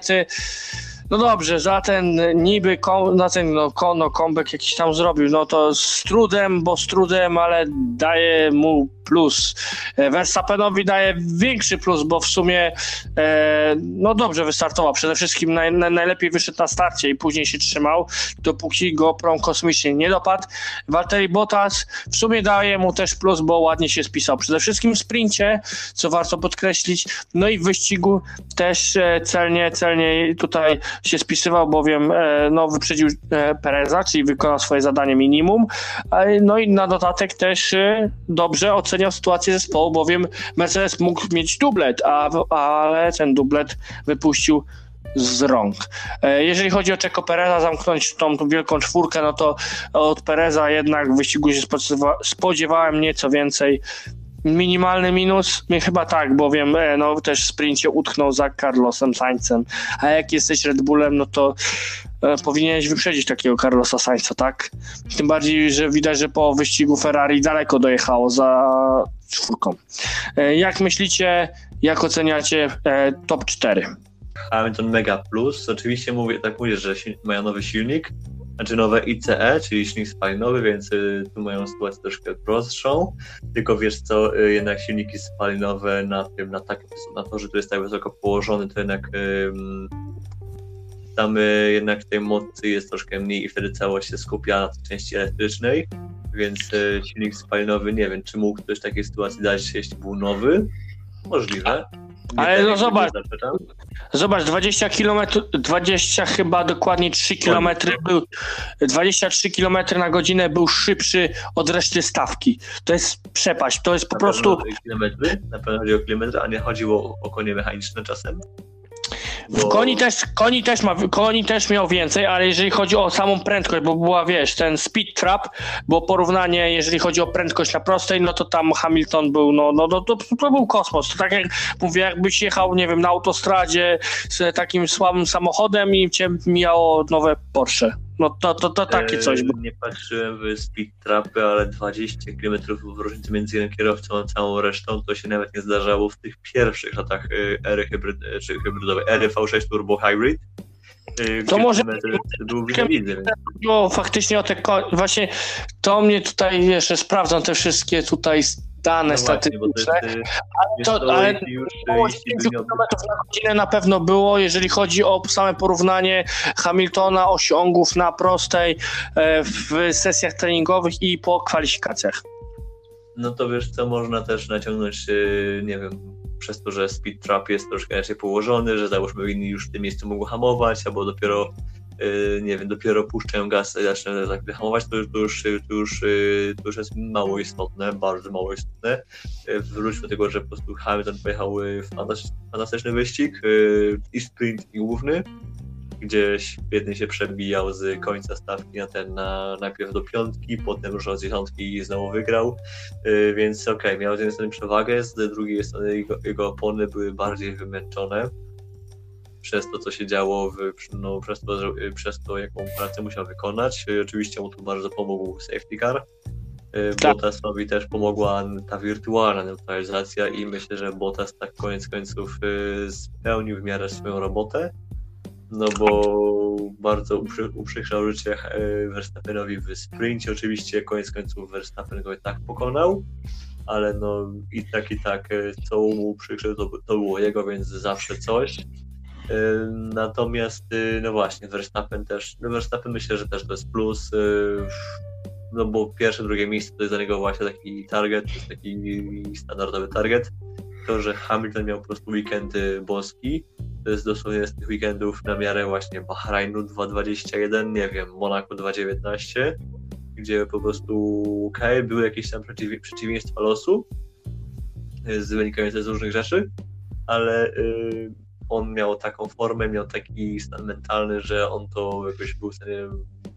No dobrze, za ten niby kom, na ten no, no, jakiś tam zrobił, no to z trudem, bo z trudem, ale daje mu plus. E, Verstappenowi daje większy plus, bo w sumie e, no dobrze wystartował. Przede wszystkim naj, naj, najlepiej wyszedł na starcie i później się trzymał, dopóki go prom kosmicznie nie dopadł. Valtteri Bottas w sumie daje mu też plus, bo ładnie się spisał. Przede wszystkim w sprincie, co warto podkreślić, no i w wyścigu też e, celnie, celnie tutaj się spisywał, bowiem no, wyprzedził Pereza, czyli wykonał swoje zadanie minimum. No i na dodatek też dobrze oceniał sytuację zespołu, bowiem Mercedes mógł mieć dublet, a, ale ten dublet wypuścił z rąk. E, Jeżeli chodzi o Czeko Pereza, zamknąć tą, tą wielką czwórkę, no to od Pereza jednak w wyścigu się spodziewa- spodziewałem nieco więcej. Minimalny minus? Chyba tak, bowiem e, no, też w sprincie utknął za Carlosem Sainzem. A jak jesteś Red Bullem, no to powinieneś wyprzedzić takiego Carlosa Sainza, tak? Tym bardziej, że widać, że po wyścigu Ferrari daleko dojechało za czwórką. E, jak myślicie, jak oceniacie e, top 4? Hamilton Mega Plus. Oczywiście mówię, tak mówię, że mają nowy silnik, znaczy nowe ICE, czyli silnik spalinowy, więc y, tu mają sytuację troszkę prostszą. Tylko wiesz co, y, jednak silniki spalinowe na tym, na takim, na to, że to jest tak wysoko położony, to jednak ym, tam y, jednak tej mocy jest troszkę mniej i wtedy całość się skupia na tej części elektrycznej, więc y, silnik spalinowy, nie wiem, czy mógł ktoś w takiej sytuacji dać, jeśli był nowy? Możliwe. Nie Ale no zobacz. Zobacz, 20 km, 20 chyba dokładnie 3 km był, 23 km na godzinę był szybszy od reszty stawki. To jest przepaść, to jest po Na prostu, kilometry, na pewno chodzi o kilometry, a nie chodziło o, o konie mechaniczne czasem. W koni też, koni też ma, koni też miał więcej, ale jeżeli chodzi o samą prędkość, bo była, wiesz, ten speed trap, bo porównanie, jeżeli chodzi o prędkość na prostej, no to tam Hamilton był, no, no, no to, to był kosmos. To tak jak mówię, jakbyś jechał, nie wiem, na autostradzie z takim słabym samochodem i cię mijało nowe Porsche. No to, to, to takie coś. E, Bo... Nie patrzyłem w speed trapy, ale 20 km w różnicy między jednym kierowcą a całą resztą to się nawet nie zdarzało w tych pierwszych latach e, ery hybryd, e, czy hybrydowej, ery V6 Turbo Hybrid. E, gdzie może- No, faktycznie o te właśnie to mnie tutaj jeszcze sprawdzam te wszystkie tutaj dane no właśnie, to statystyczne. jest, e, wiesz to- co, ale już, Około jeśli 5 by nie km na godzinę na pewno było, jeżeli chodzi o same porównanie Hamiltona, osiągów na prostej e, w sesjach treningowych i po kwalifikacjach. no to wiesz co, można też naciągnąć, yy, nie wiem, przez to, że speed trap jest troszkę inaczej położony, że załóżmy inni już w tym miejscu mogą hamować, albo dopiero nie wiem, dopiero puszczają gaz i zaczynają tak hamować, to, to, już, to, już, yy, to już jest mało istotne, bardzo mało istotne. Yy, wróćmy do tego, że po prostu Hamilton pojechał yy, fantastyczny wyścig i sprint i główny, gdzie świetnie się przebijał z końca stawki na ten, na, najpierw do piątki, potem już od dziesiątki i znowu wygrał, więc okej, okay, miał z jednej strony przewagę, z drugiej strony jego, jego opony były bardziej wymęczone przez to, co się działo, w, no, przez, to, przez to, jaką pracę musiał wykonać. Yy, oczywiście mu tu bardzo pomógł safety car, yy, tak. Bottasowi też pomogła ta wirtualna neutralizacja i myślę, że Bottas tak koniec końców spełnił w miarę swoją robotę no bo bardzo uprzy, uprzykrzał życie Verstappenowi w sprincie. Oczywiście koniec końców Verstappen go i tak pokonał, ale no i tak i tak co mu uprzykrzył to, to było jego, więc zawsze coś. Natomiast no właśnie, Verstappen też, no Verstappen myślę, że też to jest plus, no bo pierwsze, drugie miejsce to jest dla niego właśnie taki target, to jest taki standardowy target. To, że Hamilton miał po prostu weekend boski, to jest dosłownie z tych weekendów na miarę właśnie Bahrajnu 2.21, nie wiem, Monaco 2.19, gdzie po prostu okay, były jakieś tam przeciw, przeciwieństwa losu z wynikające z różnych rzeczy, ale y, on miał taką formę, miał taki stan mentalny, że on to jakoś był w stanie,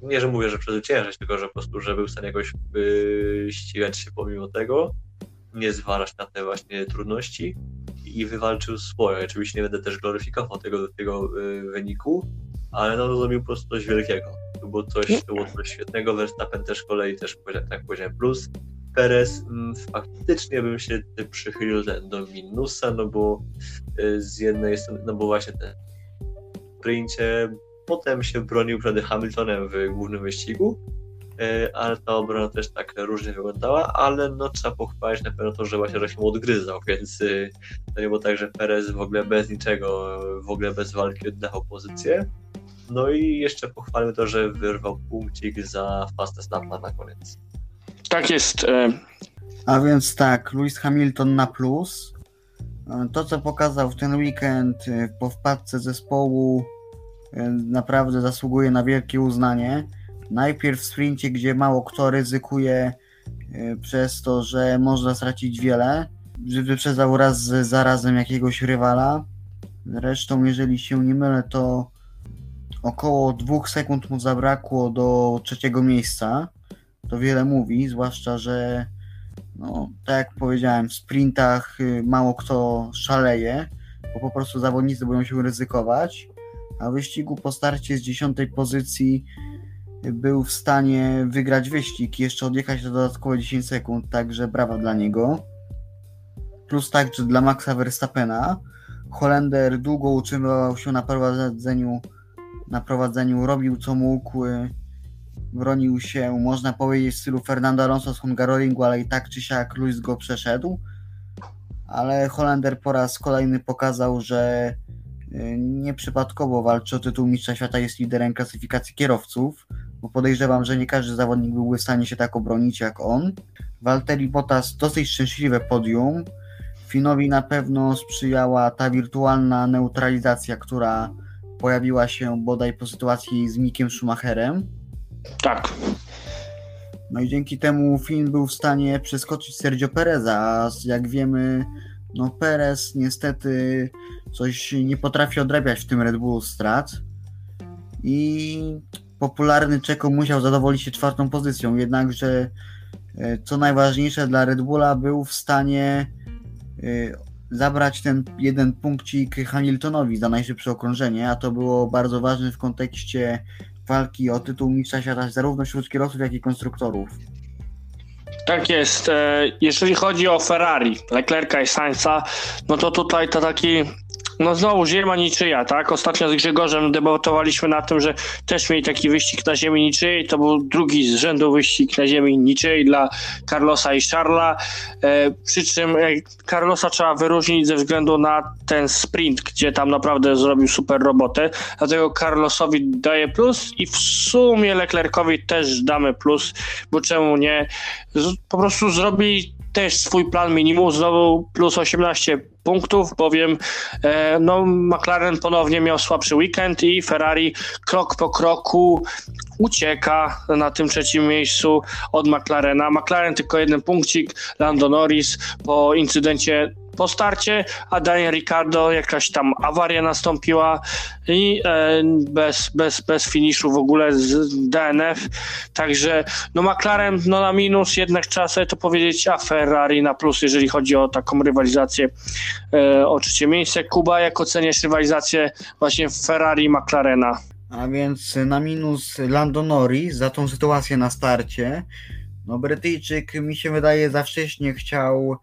nie że mówię, że przezwyciężyć, tylko że po prostu, że był w stanie jakoś y, ścigać się pomimo tego, nie zwalać na te właśnie trudności i wywalczył swoje. Oczywiście nie będę też gloryfikował tego, tego y, wyniku, ale no zrobił po prostu coś wielkiego. To było coś, to było coś świetnego. Verstappen też kolei też, tak powiedziałem, plus. Perez mm, faktycznie bym się przychylił do minusa, no bo y, z jednej strony, no bo właśnie ten sprincie, potem się bronił przed Hamiltonem w głównym wyścigu, E, ale ta obrona też tak różnie wyglądała, ale no trzeba pochwalić na pewno to, że właśnie że się mu odgryzał, więc y, to nie było tak, że Perez w ogóle bez niczego, w ogóle bez walki oddawał pozycję. No i jeszcze pochwalmy to, że wyrwał punkcik za fastest lapa na koniec. Tak jest. E, A więc tak, Lewis Hamilton na plus. E, to, co pokazał w ten weekend po wpadce zespołu, naprawdę zasługuje na wielkie uznanie najpierw w sprincie, gdzie mało kto ryzykuje e, przez to, że można stracić wiele, że wyprzedzał raz za razem jakiegoś rywala. Zresztą, jeżeli się nie mylę, to około dwóch sekund mu zabrakło do trzeciego miejsca. To wiele mówi, zwłaszcza, że no, tak jak powiedziałem, w sprintach y, mało kto szaleje, bo po prostu zawodnicy boją się ryzykować, a w wyścigu po starcie z dziesiątej pozycji był w stanie wygrać wyścig i jeszcze odjechać do dodatkowo 10 sekund, także brawa dla niego. Plus także dla Maxa Verstappena. Holender długo utrzymywał się na prowadzeniu, na prowadzeniu robił co mógł, bronił się, można powiedzieć, w stylu Fernando Alonso z Hungaroringu, ale i tak czy siak Luis go przeszedł. Ale Holender po raz kolejny pokazał, że y, nieprzypadkowo walczy o tytuł Mistrza Świata, jest liderem klasyfikacji kierowców bo podejrzewam, że nie każdy zawodnik byłby w stanie się tak obronić jak on. Walteri Bottas dosyć szczęśliwe podium. Finowi na pewno sprzyjała ta wirtualna neutralizacja, która pojawiła się bodaj po sytuacji z Mikiem Schumacherem. Tak. No i dzięki temu Finn był w stanie przeskoczyć Sergio Pereza, a jak wiemy, no Perez niestety coś nie potrafi odrabiać w tym Red Bull strat. I popularny Czeko musiał zadowolić się czwartą pozycją, jednakże e, co najważniejsze dla Red Bulla był w stanie e, zabrać ten jeden punkcik Hamiltonowi za najszybsze okrążenie, a to było bardzo ważne w kontekście walki o tytuł mistrza świata zarówno wśród kierowców, jak i konstruktorów. Tak jest. E, jeżeli chodzi o Ferrari, Leclerca i Sainza, no to tutaj to taki no znowu ziemia niczyja, tak? Ostatnio z Grzegorzem debatowaliśmy na tym, że też mieli taki wyścig na ziemi niczyjej. To był drugi z rzędu wyścig na ziemi niczyjej dla Carlosa i Charla. E, przy czym e, Carlosa trzeba wyróżnić ze względu na ten sprint, gdzie tam naprawdę zrobił super robotę. Dlatego Carlosowi daje plus i w sumie Leclercowi też damy plus, bo czemu nie? Z, po prostu zrobi też swój plan minimum, znowu plus 18 punktów, bowiem e, no, McLaren ponownie miał słabszy weekend i Ferrari krok po kroku ucieka na tym trzecim miejscu od McLarena. McLaren tylko jeden punkcik, Lando Norris po incydencie po starcie, a Daniel Ricardo jakaś tam awaria nastąpiła i e, bez, bez, bez finiszu w ogóle z DNF. Także no McLaren no na minus, jednak trzeba sobie to powiedzieć, a Ferrari na plus, jeżeli chodzi o taką rywalizację e, o trzecie miejsce. Kuba, jak oceniasz rywalizację właśnie Ferrari i McLarena? A więc na minus Lando Norris za tą sytuację na starcie. No Brytyjczyk mi się wydaje za wcześnie chciał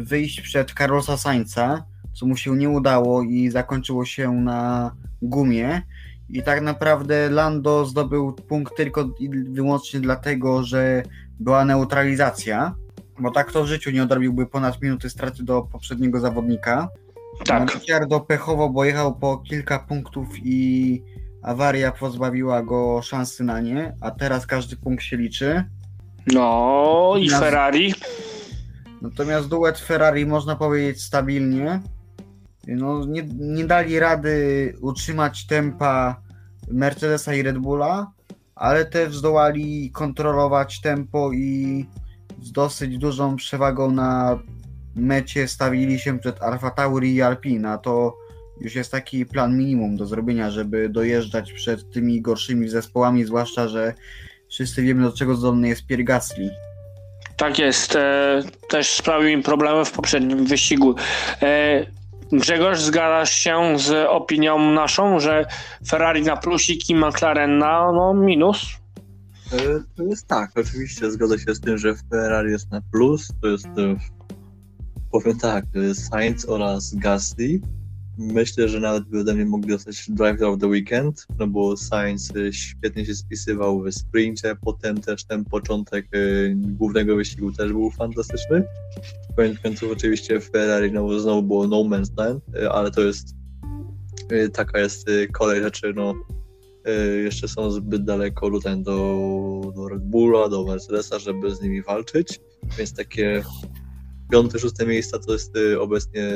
wyjść przed Carlosa Sainza, co mu się nie udało i zakończyło się na gumie. I tak naprawdę Lando zdobył punkt tylko i wyłącznie dlatego, że była neutralizacja, bo tak to w życiu nie odrobiłby ponad minuty straty do poprzedniego zawodnika. Tak. Ricciardo pechowo, bo jechał po kilka punktów i awaria pozbawiła go szansy na nie, a teraz każdy punkt się liczy. No i Ja- Ferrari. Natomiast duet Ferrari można powiedzieć stabilnie. No, nie, nie dali rady utrzymać tempa Mercedesa i Red Bulla, ale też zdołali kontrolować tempo i z dosyć dużą przewagą na mecie stawili się przed Alfa Tauri i Alpina. To już jest taki plan minimum do zrobienia, żeby dojeżdżać przed tymi gorszymi zespołami, zwłaszcza, że wszyscy wiemy do czego zdolny jest Pierre Gasly. Tak jest. E, też sprawił im problemy w poprzednim wyścigu. E, Grzegorz, zgadzasz się z opinią naszą, że Ferrari na plusik i McLaren na no, minus? E, To jest tak, oczywiście zgodzę się z tym, że Ferrari jest na plus, to jest powiem tak, Sainz oraz Gasly. Myślę, że nawet by ode mnie dostać Driver of the Weekend, no bo Sainz e, świetnie się spisywał w sprincie, potem też ten początek e, głównego wyścigu też był fantastyczny. Koniec końców oczywiście Ferrari no, znowu było no man's land, e, ale to jest taka jest kolej rzeczy, no Y, jeszcze są zbyt daleko tutaj do, do Red Bulla, do Mercedesa, żeby z nimi walczyć, więc takie piąte, szóste miejsca to jest y, obecnie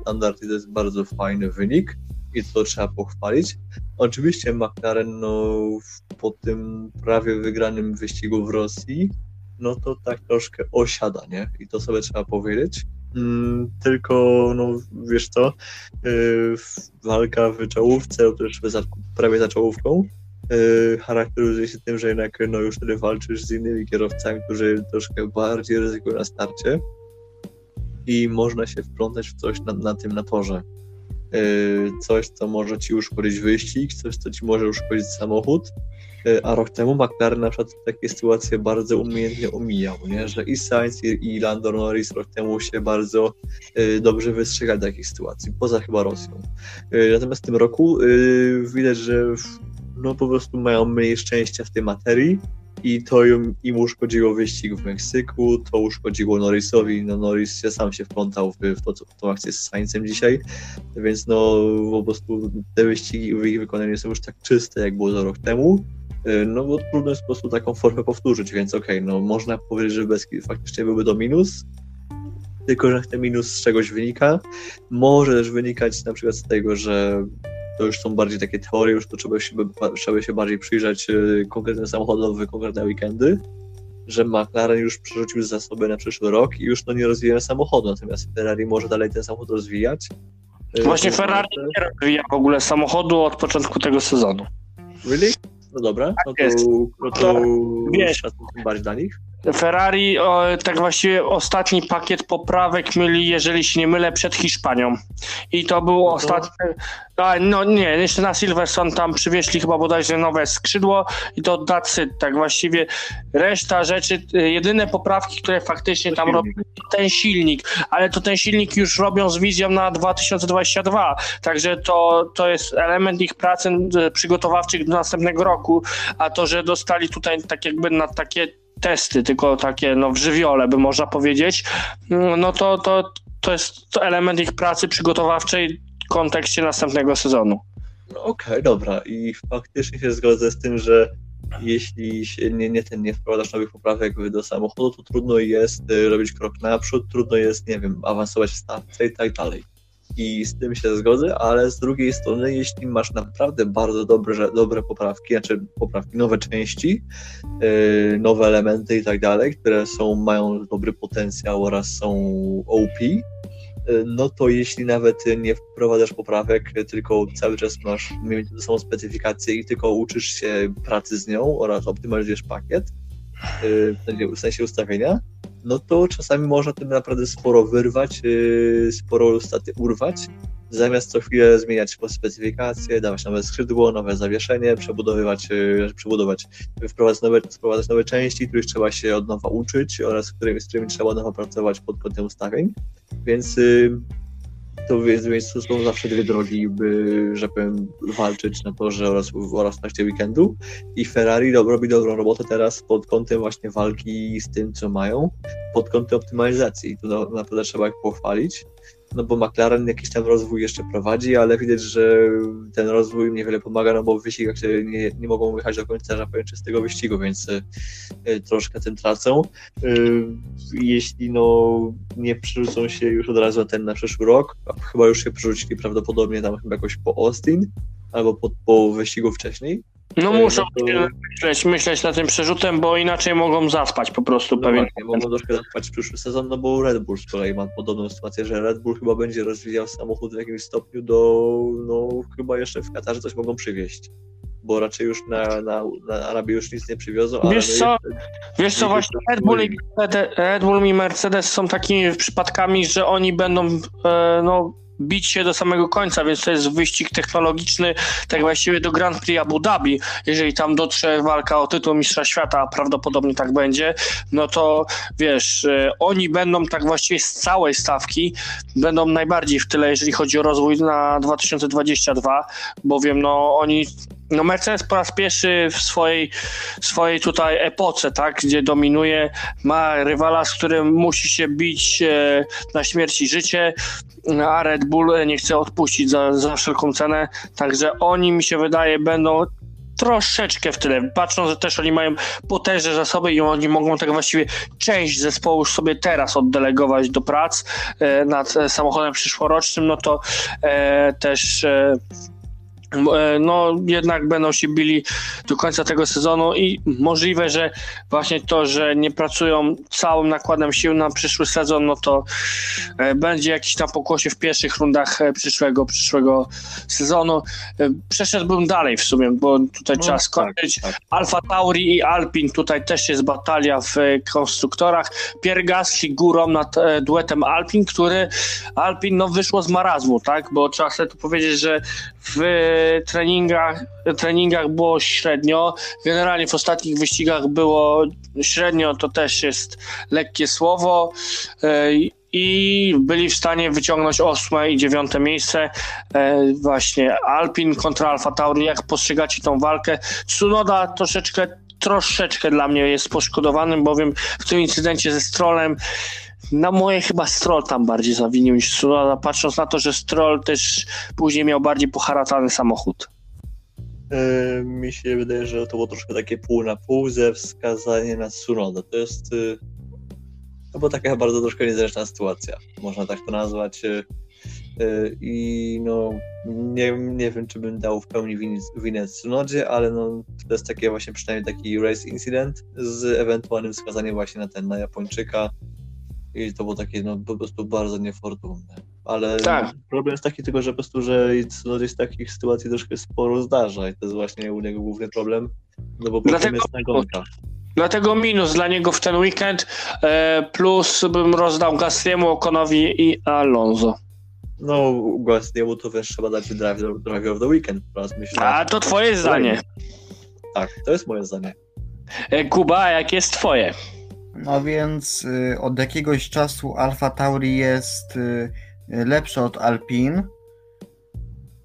standard i to jest bardzo fajny wynik i to trzeba pochwalić. Oczywiście McLaren no, po tym prawie wygranym wyścigu w Rosji, no to tak troszkę osiada, nie? I to sobie trzeba powiedzieć. Mm, tylko, no wiesz co, yy, walka w czołówce, też za, prawie za czołówką, yy, charakteryzuje się tym, że jednak no, już wtedy walczysz z innymi kierowcami, którzy troszkę bardziej ryzykują na starcie i można się wplątać w coś na, na tym na torze. Yy, coś, co może ci uszkodzić wyścig, coś, co ci może uszkodzić samochód, Yy, a rok temu McLaren na przykład takie sytuacje bardzo umiejętnie omijał, nie? że i Sainz i, i Lando Norris rok temu się bardzo yy, dobrze wystrzegali takich sytuacji, poza chyba Rosją. Yy, Natomiast w tym roku yy, widać, że w- no po prostu mają mniej szczęścia w tej materii i to im, uszkodziło wyścig w Meksyku, to uszkodziło Norrisowi, no Norris sam się wplątał w, w, to, w tą akcję z Saincem dzisiaj, więc no po prostu te wyścigi w ich wykonaniu są już tak czyste, jak było to rok temu, Yy, no bo trudno jest po prostu taką formę powtórzyć, więc okej, no można powiedzieć, że Beski faktycznie byłby to minus, tylko że ten minus z czegoś wynika. Może też wynikać na przykład z tego, że to już są bardziej takie teorie, już to trzeba się, trzeba się bardziej przyjrzeć yy, konkretnym samochodowy, konkretne weekendy, że McLaren już przerzucił zasoby na przyszły rok i już no nie rozwija samochodu, natomiast Ferrari może dalej ten samochód rozwijać. Yy, Właśnie to- Ferrari nie rozwija w ogóle samochodu od początku tego sezonu. Really? No dobra, no to, jest. no to Wiesz. bardziej dla nich. Ferrari o, tak właściwie ostatni pakiet poprawek mieli, jeżeli się nie mylę, przed Hiszpanią. I to był to- ostatni. A, no nie, jeszcze na Silverstone tam przywieźli chyba bodajże nowe skrzydło i to it, tak właściwie reszta rzeczy, y, jedyne poprawki, które faktycznie tam robią, to ten silnik, ale to ten silnik już robią z wizją na 2022, także to, to jest element ich pracy y, przygotowawczych do następnego roku, a to, że dostali tutaj tak jakby na takie testy, tylko takie no w żywiole by można powiedzieć, no to, to, to jest element ich pracy przygotowawczej kontekście następnego sezonu. No Okej, dobra. I faktycznie się zgodzę z tym, że jeśli się nie, nie, ten, nie wprowadzasz nowych poprawek do samochodu, to trudno jest y, robić krok naprzód, trudno jest, nie wiem, awansować w stawce i tak dalej. I z tym się zgodzę, ale z drugiej strony, jeśli masz naprawdę bardzo dobre, dobre poprawki, znaczy poprawki, nowe części, yy, nowe elementy i tak dalej, które są, mają dobry potencjał oraz są OP, no to jeśli nawet nie wprowadzasz poprawek, tylko cały czas masz samą specyfikację i tylko uczysz się pracy z nią oraz optymalizujesz pakiet, e, w sensie ustawienia, no to czasami można tym naprawdę sporo wyrwać, sporo staty urwać, zamiast co chwilę zmieniać specyfikację, dawać nowe skrzydło, nowe zawieszenie, przebudowywać, przebudować wprowadzać nowe, wprowadzać nowe części, których trzeba się od nowa uczyć oraz którymi, z którymi trzeba od nowa pracować pod kątem ustawień. Więc y, to więc, więc są zawsze dwie drogi, by, że powiem, walczyć na torze oraz, oraz w trakcie weekendu. I Ferrari do, robi dobrą robotę teraz pod kątem właśnie walki z tym, co mają, pod kątem optymalizacji. To naprawdę trzeba ich pochwalić no bo McLaren jakiś tam rozwój jeszcze prowadzi, ale widać, że ten rozwój niewiele pomaga, no bo w wyścigach nie, nie mogą wyjechać do końca powiem, czystego wyścigu, więc y, troszkę tym tracą. Y, jeśli no nie przerzucą się już od razu na ten na przyszły rok, chyba już się przerzucili prawdopodobnie tam chyba jakoś po Austin, albo po, po wyścigu wcześniej, no muszą to... myśleć, myśleć nad tym przerzutem, bo inaczej mogą zaspać po prostu no pewien. Właśnie, mogą troszkę zaspać przyszły sezon, no bo Red Bull z kolei ma podobną sytuację, że Red Bull chyba będzie rozwijał samochód w jakimś stopniu do, no chyba jeszcze w Katarze coś mogą przywieźć bo raczej już na, na, na Arabii już nic nie przywiozą. Wiesz no co, wiesz co właśnie Red Bull, i Red Bull i Mercedes są takimi przypadkami, że oni będą e, no, bić się do samego końca, więc to jest wyścig technologiczny, tak właściwie do Grand Prix Abu Dhabi. Jeżeli tam dotrze walka o tytuł Mistrza Świata, a prawdopodobnie tak będzie, no to wiesz, e, oni będą tak właściwie z całej stawki, będą najbardziej w tyle, jeżeli chodzi o rozwój na 2022, bowiem no oni no Mercedes po raz pierwszy w swojej, swojej tutaj epoce, tak, gdzie dominuje, ma rywala, z którym musi się bić e, na śmierć i życie, a Red Bull nie chce odpuścić za, za wszelką cenę, także oni mi się wydaje będą troszeczkę w tyle. Patrząc, że też oni mają potężne zasoby i oni mogą tak właściwie część zespołu już sobie teraz oddelegować do prac e, nad samochodem przyszłorocznym, no to e, też e, E, no jednak będą się bili do końca tego sezonu i możliwe, że właśnie to, że nie pracują całym nakładem sił na przyszły sezon, no to e, będzie jakiś tam pokłosie w pierwszych rundach e, przyszłego, przyszłego sezonu. Przeszedłbym dalej w sumie, bo tutaj no, trzeba tak, skończyć. Tak, tak. Alfa Tauri i Alpin, tutaj też jest batalia w konstruktorach. Pierre Gasly górą nad duetem Alpin, który Alpin no wyszło z marazmu, tak, bo trzeba sobie tu powiedzieć, że w treningach, treningach było średnio. Generalnie w ostatnich wyścigach było średnio, to też jest lekkie słowo. E, I byli w stanie wyciągnąć ósme i dziewiąte miejsce. E, właśnie Alpin kontra Alfa Tauri. Jak postrzegacie tą walkę? Tsunoda troszeczkę troszeczkę dla mnie jest poszkodowanym, bowiem w tym incydencie ze Strollem na moje chyba Stroll tam bardziej zawinił niż Tsunoda, patrząc na to, że Stroll też później miał bardziej poharatany samochód. Yy, mi się wydaje, że to było troszkę takie pół na pół ze wskazaniem na Tsunoda. To jest yy, no bo taka bardzo troszkę niezręczna sytuacja, można tak to nazwać. Yy, I no, nie, nie wiem, czy bym dał w pełni winę Tsunodzie, ale no, to jest takie właśnie przynajmniej taki race incident z ewentualnym wskazaniem właśnie na ten, na Japończyka, i to było takie no, po prostu bardzo niefortunne. Ale tak. problem jest taki tylko, że po prostu, że no, jest takich sytuacji troszkę sporo zdarza i to jest właśnie u niego główny problem, no bo Dlatego... jest nagonka. Dlatego minus dla niego w ten weekend, e, plus bym rozdał Gastiemu, Okonowi i Alonso. No, Gastiemu to też trzeba dać drive, drive of the weekend. Myślę, A to twoje zdanie. Tak, to jest moje zdanie. E, Kuba, jak jest twoje? No więc y, od jakiegoś czasu Alfa Tauri jest y, lepsza od Alpin.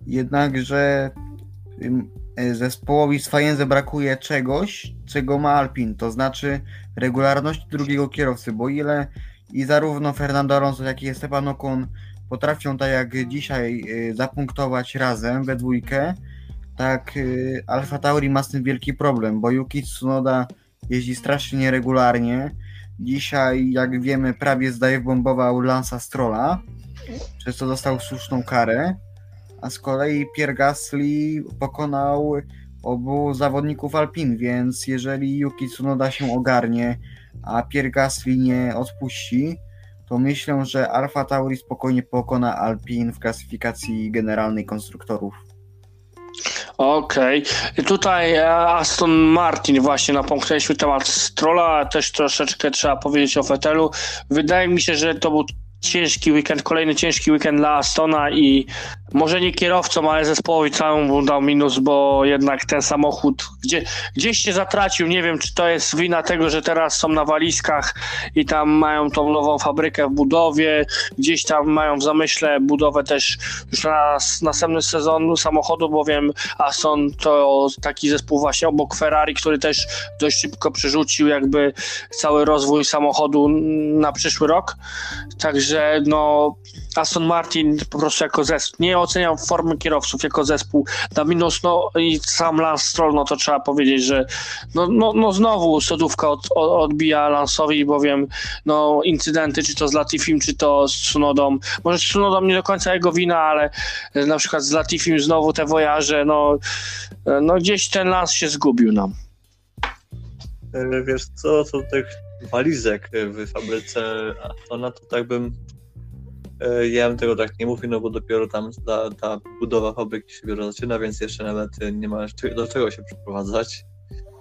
Jednakże y, zespołowi Sfajenze brakuje czegoś, czego ma Alpin, to znaczy regularności drugiego kierowcy, bo ile i zarówno Fernando Alonso, jak i Esteban Ocon potrafią tak jak dzisiaj zapunktować razem we dwójkę, tak y, Alfa Tauri ma z tym wielki problem, bo Yuki Tsunoda jeździ strasznie nieregularnie. Dzisiaj, jak wiemy, prawie zdaje bombował Lansa Strolla, przez co dostał słuszną karę. A z kolei Pierre Gasly pokonał obu zawodników Alpin, więc jeżeli Yuki Tsunoda się ogarnie, a Pierre Gasly nie odpuści, to myślę, że Alfa Tauri spokojnie pokona Alpin w klasyfikacji generalnej konstruktorów. Okej. Okay. Tutaj e, Aston Martin właśnie napomknęliśmy temat Strolla, też troszeczkę trzeba powiedzieć o Fetelu. Wydaje mi się, że to był ciężki weekend, kolejny ciężki weekend dla Astona i może nie kierowcom, ale zespołowi całemu dał minus, bo jednak ten samochód gdzie, gdzieś się zatracił. Nie wiem, czy to jest wina tego, że teraz są na walizkach i tam mają tą nową fabrykę w budowie, gdzieś tam mają w zamyśle budowę też już na następny sezon samochodu, bowiem Aston to taki zespół właśnie obok Ferrari, który też dość szybko przerzucił jakby cały rozwój samochodu na przyszły rok. Także no Aston Martin po prostu jako zespół, nie oceniam formy kierowców jako zespół na minus, no i sam Lance Stroll, no to trzeba powiedzieć, że no, no, no znowu sodówka od, od, odbija Lansowi, bowiem no incydenty, czy to z Latifim, czy to z Tsunodą, może z Tsunodą nie do końca jego wina, ale na przykład z Latifim znowu te wojaże, no, no gdzieś ten Lance się zgubił nam. E, wiesz co, co tych walizek w fabryce Astona, to tak bym ja bym tego tak nie mówił, no bo dopiero tam ta, ta budowa fabryki się dopiero zaczyna, więc jeszcze nawet nie ma do czego się przeprowadzać.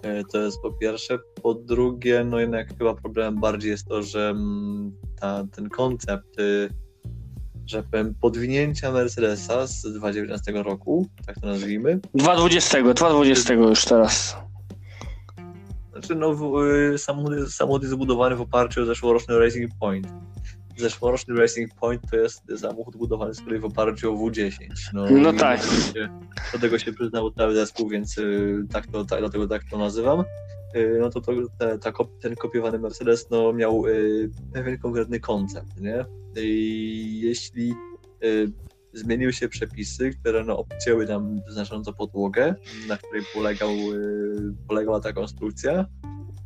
E, to jest po pierwsze. Po drugie, no jednak chyba problemem bardziej jest to, że mm, ta, ten koncept, y, że powiem, podwinięcia Mercedesa z 2019 roku, tak to nazwijmy. 2020, 2020 już teraz. Znaczy, no, y, samochód, samochód jest zbudowany w oparciu o zeszłoroczny Racing Point zeszłoroczny Racing Point to jest samochód budowany z kolei w oparciu o W10. No, no tak. Się, do tego się przyznał cały zespół, więc y, tak to, tak, dlatego tak to nazywam. Y, no to, to te, ta, ten kopiowany Mercedes no, miał y, pewien konkretny koncept, nie? I jeśli zmieniły się przepisy, które no, obcięły tam znacząco podłogę, na której polegał, polegała ta konstrukcja,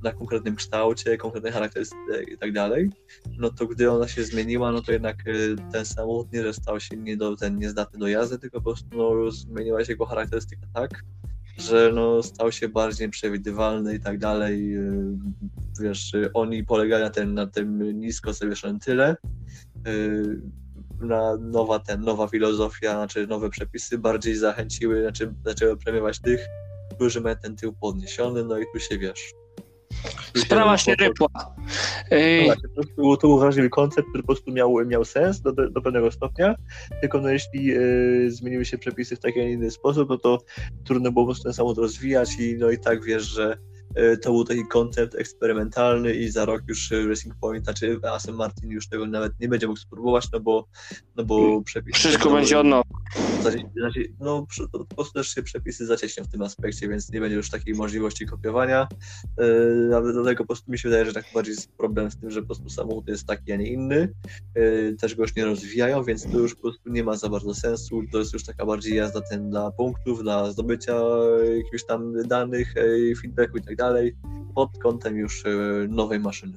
na konkretnym kształcie, konkretnej charakterystyce i tak dalej, no to gdy ona się zmieniła, no to jednak y, ten samochód nie, stał się nie do, ten niezdatny do jazdy, tylko po prostu no, zmieniła się jego charakterystyka tak, że no, stał się bardziej przewidywalny i tak dalej. Y, wiesz, oni polegali na, ten, na tym nisko zawieszonym tyle, y, na nowa, ten, nowa filozofia, znaczy nowe przepisy bardziej zachęciły, znaczy zaczęły premiować tych, którzy mają ten tył podniesiony, no i tu się wiesz, Sprawa się rypła. No tak, to, to był wrażliwy koncept, który po prostu miał, miał sens do, do pewnego stopnia, tylko no jeśli y, zmieniły się przepisy w taki, a nie inny sposób, no to trudno było po prostu ten samochód rozwijać i no i tak wiesz, że to był taki koncept eksperymentalny i za rok już Racing Point, znaczy Aston Martin już tego nawet nie będzie mógł spróbować, no bo, no bo przepisy... Wszystko będzie od nowa. Znaczy, no po prostu też się przepisy zacieśnią w tym aspekcie, więc nie będzie już takiej możliwości kopiowania. Nawet do tego po prostu mi się wydaje, że tak bardziej jest problem z tym, że po prostu samochód jest taki, a nie inny. E, też go już nie rozwijają, więc to już po prostu nie ma za bardzo sensu. To jest już taka bardziej jazda ten dla punktów, dla zdobycia jakichś tam danych, e, feedbacku i tak dalej, pod kątem już e, nowej maszyny.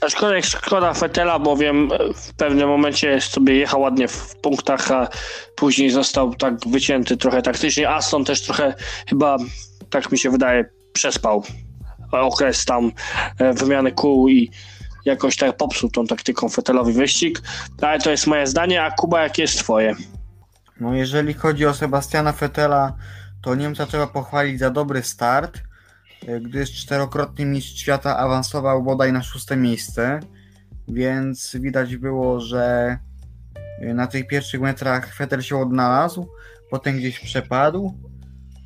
Aczkolwiek szkoda Fetela, bowiem w pewnym momencie sobie jechał ładnie w punktach, a później został tak wycięty trochę taktycznie. Aston też trochę chyba, tak mi się wydaje, przespał okres tam e, wymiany kół i jakoś tak popsuł tą taktyką Fetelowi wyścig. Ale to jest moje zdanie, a Kuba, jakie jest twoje? No jeżeli chodzi o Sebastiana Fetela, to Niemca trzeba pochwalić za dobry start gdyż czterokrotny mistrz świata awansował bodaj na szóste miejsce, więc widać było, że na tych pierwszych metrach Vettel się odnalazł, potem gdzieś przepadł.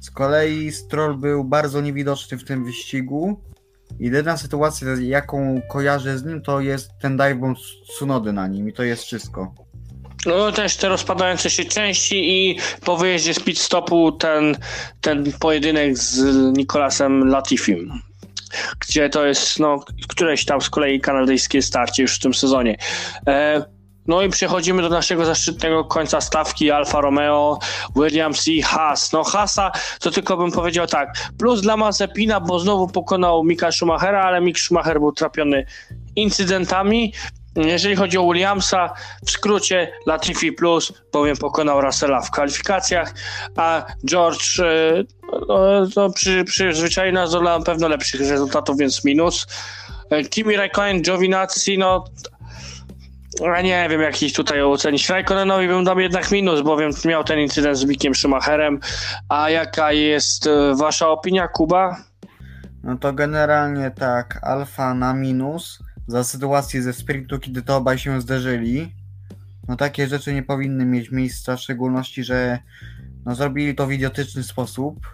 Z kolei Stroll był bardzo niewidoczny w tym wyścigu. Jedyna sytuacja, jaką kojarzę z nim, to jest ten dive Tsunody na nim i to jest wszystko. No też te rozpadające się części i po wyjeździe z pit stopu ten, ten pojedynek z Nikolasem Latifim, gdzie to jest no, któreś tam z kolei kanadyjskie starcie już w tym sezonie. E, No i przechodzimy do naszego zaszczytnego końca stawki Alfa Romeo, Williams i Haas. No Haasa to tylko bym powiedział tak, plus dla Mazepina, bo znowu pokonał Mika Schumachera, ale Mick Schumacher był trapiony incydentami. Jeżeli chodzi o Williamsa, w skrócie Latifi plus, bowiem pokonał Russella w kwalifikacjach, a George e, no, przy, przyzwyczai do na pewno lepszych rezultatów, więc minus. E, Kimi Raikkonen, Giovinazzi, no ja nie wiem, jak ich tutaj ocenić. Raikkonenowi bym dał jednak minus, bowiem miał ten incydent z Mikiem Schumacherem. A jaka jest e, wasza opinia, Kuba? No to generalnie tak, Alfa na minus za sytuację ze sprintu, kiedy to obaj się zderzyli. No takie rzeczy nie powinny mieć miejsca, w szczególności, że no, zrobili to w idiotyczny sposób.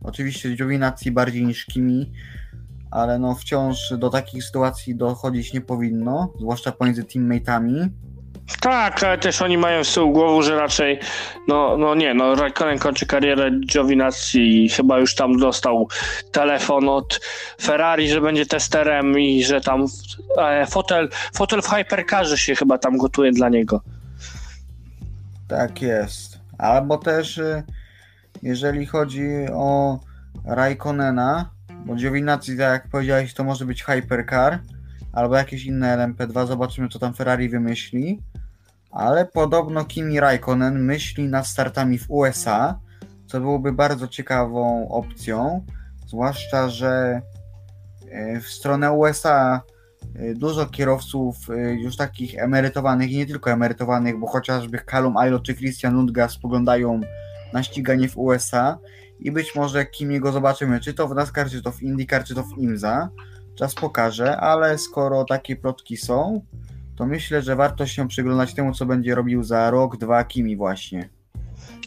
Oczywiście Giovinazzi bardziej niż Kimi, ale no wciąż do takich sytuacji dochodzić nie powinno, zwłaszcza pomiędzy teammateami. Tak, ale też oni mają z tyłu głowu, że raczej, no, no nie, no Raikkonen kończy karierę Giovinazzi i chyba już tam dostał telefon od Ferrari, że będzie testerem i że tam e, fotel, fotel w Hypercarze się chyba tam gotuje dla niego. Tak jest. Albo też y, jeżeli chodzi o Raikkonena, bo Giovinazzi, tak jak powiedziałeś, to może być Hypercar albo jakieś inne LMP2, zobaczymy co tam Ferrari wymyśli. Ale podobno Kimi Raikkonen myśli nad startami w USA, co byłoby bardzo ciekawą opcją, zwłaszcza, że e, w stronę USA e, dużo kierowców e, już takich emerytowanych i nie tylko emerytowanych, bo chociażby Callum Aylot czy Christian Lundgaard spoglądają na ściganie w USA i być może Kimiego zobaczymy, czy to w NASCAR, czy to w IndyCar, czy to w IMSA. Czas pokaże, ale skoro takie plotki są, to myślę, że warto się przyglądać temu, co będzie robił za rok, dwa Kimi właśnie.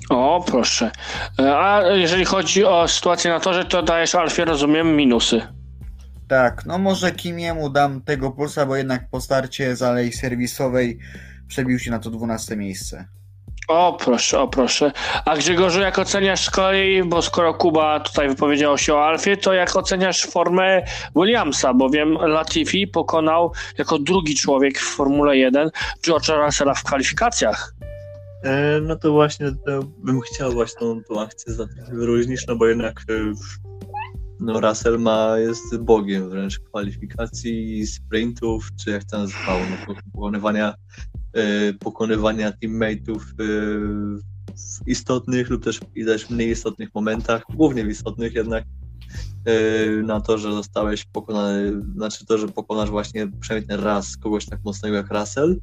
O, proszę. A jeżeli chodzi o sytuację na torze, to dajesz Alfie, rozumiem, minusy. Tak, no może Kimiemu dam tego pulsa, bo jednak po starcie z alei serwisowej przebił się na to 12 miejsce. O proszę, o proszę. A Grzegorzu, jak oceniasz z kolei, bo skoro Kuba tutaj wypowiedział się o Alfie, to jak oceniasz formę Williamsa, bowiem Latifi pokonał jako drugi człowiek w Formule 1 George'a Russella w kwalifikacjach. E, no to właśnie to bym chciał właśnie tą, tą akcję wyróżnić, no bo jednak e, no Russell ma, jest bogiem wręcz kwalifikacji, sprintów, czy jak to nazywało, no, pokonywania pokonywania teammateów e, w istotnych lub też, też mniej istotnych momentach, głównie w istotnych jednak, e, na to, że zostałeś pokonany, znaczy to, że pokonasz właśnie przynajmniej raz kogoś tak mocnego jak Russell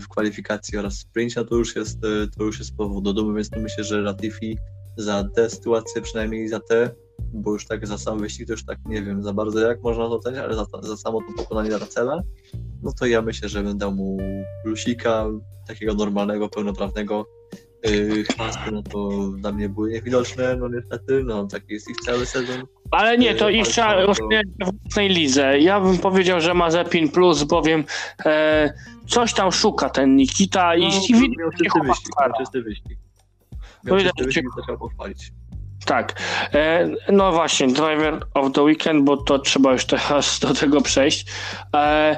w kwalifikacji oraz sprincie, to już jest, to już jest powód. Do dumy, więc to myślę, że Latifi za tę sytuację, przynajmniej za te, bo już tak za sam wyścig to już tak nie wiem za bardzo jak można to oceniać, ale za, za samo to pokonanie Russella, no to ja myślę, że dał mu plusika, takiego normalnego, pełnoprawnego. Yy, no to dla mnie były niewidoczne, no niestety, no taki jest ich cały sezon. Ale nie, to ich trzeba oceniać w własnej lidze. Ja bym powiedział, że ma Zepin plus, bowiem e, coś tam szuka ten Nikita i, no, i widać, miał czysty wyścig, miał czysty wyścig. Miał czysty wyścig, pochwalić. Tak. E, no właśnie, Driver of the Weekend, bo to trzeba już teraz do tego przejść. E,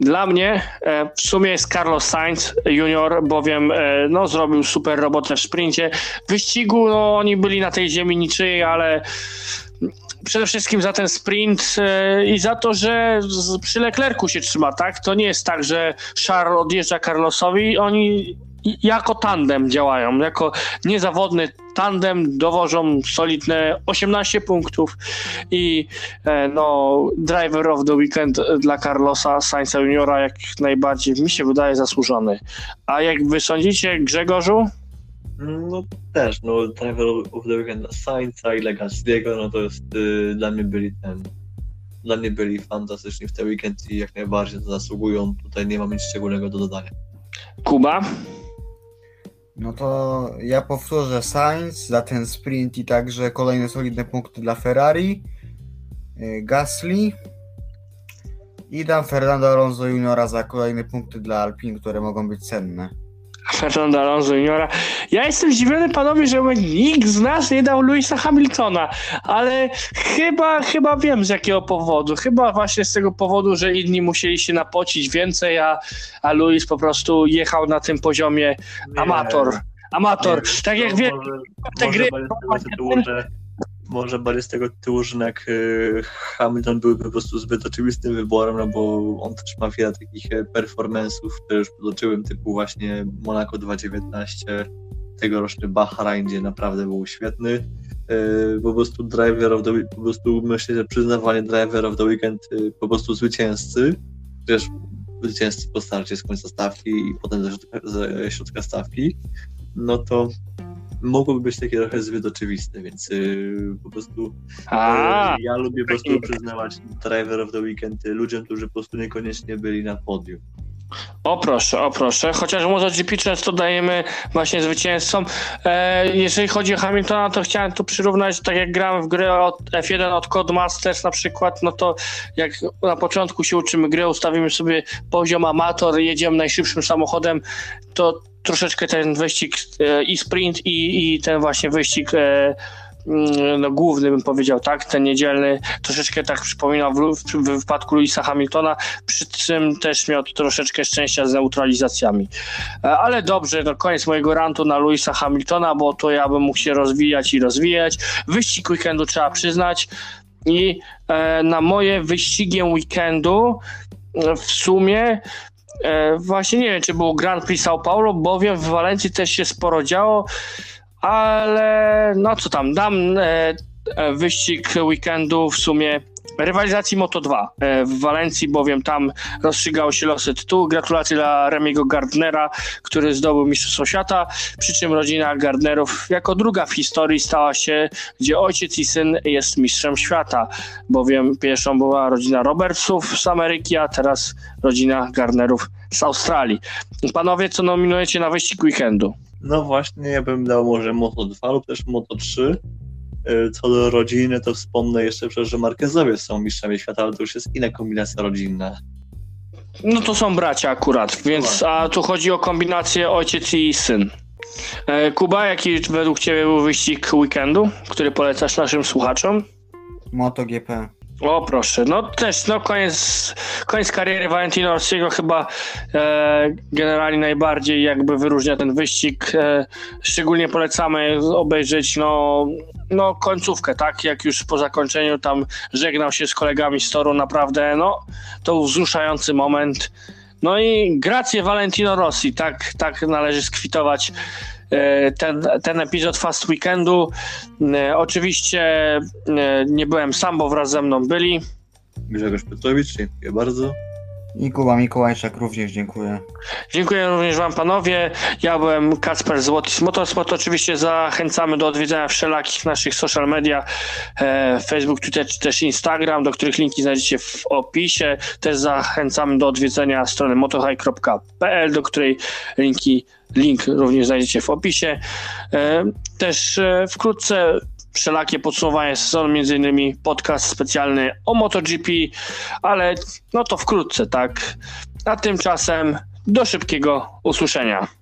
dla mnie e, w sumie jest Carlos Sainz junior, bowiem no, zrobił super robotę w sprincie. W wyścigu no, oni byli na tej ziemi niczyjej, ale przede wszystkim za ten sprint i za to, że przy Leclercu się trzyma, tak? To nie jest tak, że Charles odjeżdża Carlosowi, oni jako tandem działają, jako niezawodny tandem dowożą solidne 18 punktów i e, no driver of the weekend dla Carlosa Sainza Juniora jak najbardziej mi się wydaje zasłużony. A jak wy sądzicie Grzegorzu? No też, no driver of the weekend dla Sainza i Legacy'ego, no to jest y, dla mnie byli ten dla mnie byli fantastyczni w ten weekend i jak najbardziej zasługują. Tutaj nie mam nic szczególnego do dodania. Kuba? No to ja powtórzę Sainz za ten sprint i także kolejne solidne punkty dla Ferrari, y, Gasly i dam Fernando Alonso Juniora za kolejne punkty dla Alpin, które mogą być cenne. Fernando Alonso Juniora. Ja jestem zdziwiony, panowie, że nikt z nas nie dał Louisa Hamiltona, ale chyba, chyba wiem z jakiego powodu. Chyba właśnie z tego powodu, że inni musieli się napocić więcej, a, a Louis po prostu jechał na tym poziomie amator. Amator. Nie, tak jak wiem, może, te może gry- bardziej może bardziej z tego tytułu, że y, Hamilton był po prostu zbyt oczywistym wyborem, no bo on też ma wiele takich e, performance'ów, które już potoczyłem, typu właśnie Monaco 2019, tegoroczny Bahrain, gdzie naprawdę był świetny. Y, po prostu driver of the po prostu myślę, że przyznawanie driver of the weekend y, po prostu zwycięzcy, też zwycięzcy po starcie z końca stawki i potem ze środka, ze środka stawki, no to mogłoby być takie trochę zbyt oczywiste, więc yy, po prostu A, yy, ja lubię po prostu przyznawać driver of the weekend ludziom, którzy po prostu niekoniecznie byli na podium. O proszę, o proszę. Chociaż MotoGP często dajemy właśnie zwycięzcom. E, jeżeli chodzi o Hamiltona, to chciałem tu przyrównać, tak jak grałem w grę od F1 od Codemasters na przykład, no to jak na początku się uczymy gry, ustawimy sobie poziom amator, jedziemy najszybszym samochodem, to troszeczkę ten wyścig e, i sprint i, i ten właśnie wyścig e, mm, no, główny bym powiedział, tak, ten niedzielny, troszeczkę tak przypominał w, w, w wypadku Louisa Hamiltona, przy czym też miał troszeczkę szczęścia z neutralizacjami. E, Ale dobrze, no koniec mojego rantu na Louisa Hamiltona, bo to ja bym mógł się rozwijać i rozwijać. Wyścig weekendu trzeba przyznać i e, na moje wyścigiem weekendu w sumie właśnie nie wiem, czy było Grand Prix São Paulo, bowiem w Walencji też się sporo działo, ale no co tam, dam e, e, wyścig weekendu w sumie rywalizacji Moto2 e, w Walencji, bowiem tam rozstrzygały się losy tytułu. Gratulacje dla Remiego Gardnera, który zdobył Mistrzostwo Świata, przy czym rodzina Gardnerów jako druga w historii stała się, gdzie ojciec i syn jest mistrzem świata, bowiem pierwszą była rodzina Robertsów z Ameryki, a teraz rodzina Gardnerów z Australii. Panowie, co nominujecie na wyścig weekendu? No właśnie, ja bym dał może Moto 2 lub też Moto 3. Y, Co do rodziny, to wspomnę jeszcze przecież, że Markezowie są mistrzami świata, ale to już jest inna kombinacja rodzinna. No to są bracia akurat, więc a tu chodzi o kombinację ojciec i syn. E, Kuba, jaki według Ciebie był wyścig weekendu, który polecasz naszym słuchaczom? MotoGP. O proszę, no też no koniec, koniec kariery Valentino Rossiego chyba e, generalnie najbardziej jakby wyróżnia ten wyścig. E, szczególnie polecamy obejrzeć no, no końcówkę, tak? Jak już po zakończeniu tam żegnał się z kolegami z toru, naprawdę no to wzruszający moment. No i grację Valentino Rossi, tak, tak należy skwitować ten, ten epizod Fast Weekendu. E, Oczywiście e, nie byłem sam, bo wraz ze mną byli. Grzegorz Petrowicz, dziękuję bardzo. I Kuba Mikołajczak również dziękuję. Dziękuję również Wam panowie. Ja byłem Kacper z Łotis Motorsport. Oczywiście zachęcamy do odwiedzania wszelakich naszych social media, e, Facebook, Twitter czy też Instagram, do których linki znajdziecie w opisie. Też zachęcamy do odwiedzenia strony motohigh.pl, do której linki, link również znajdziecie w opisie. E, też e, wkrótce wszelakie podsumowanie sezonu, między innymi podcast specjalny o MotoGP, ale no to wkrótce, tak. A tymczasem do szybkiego usłyszenia.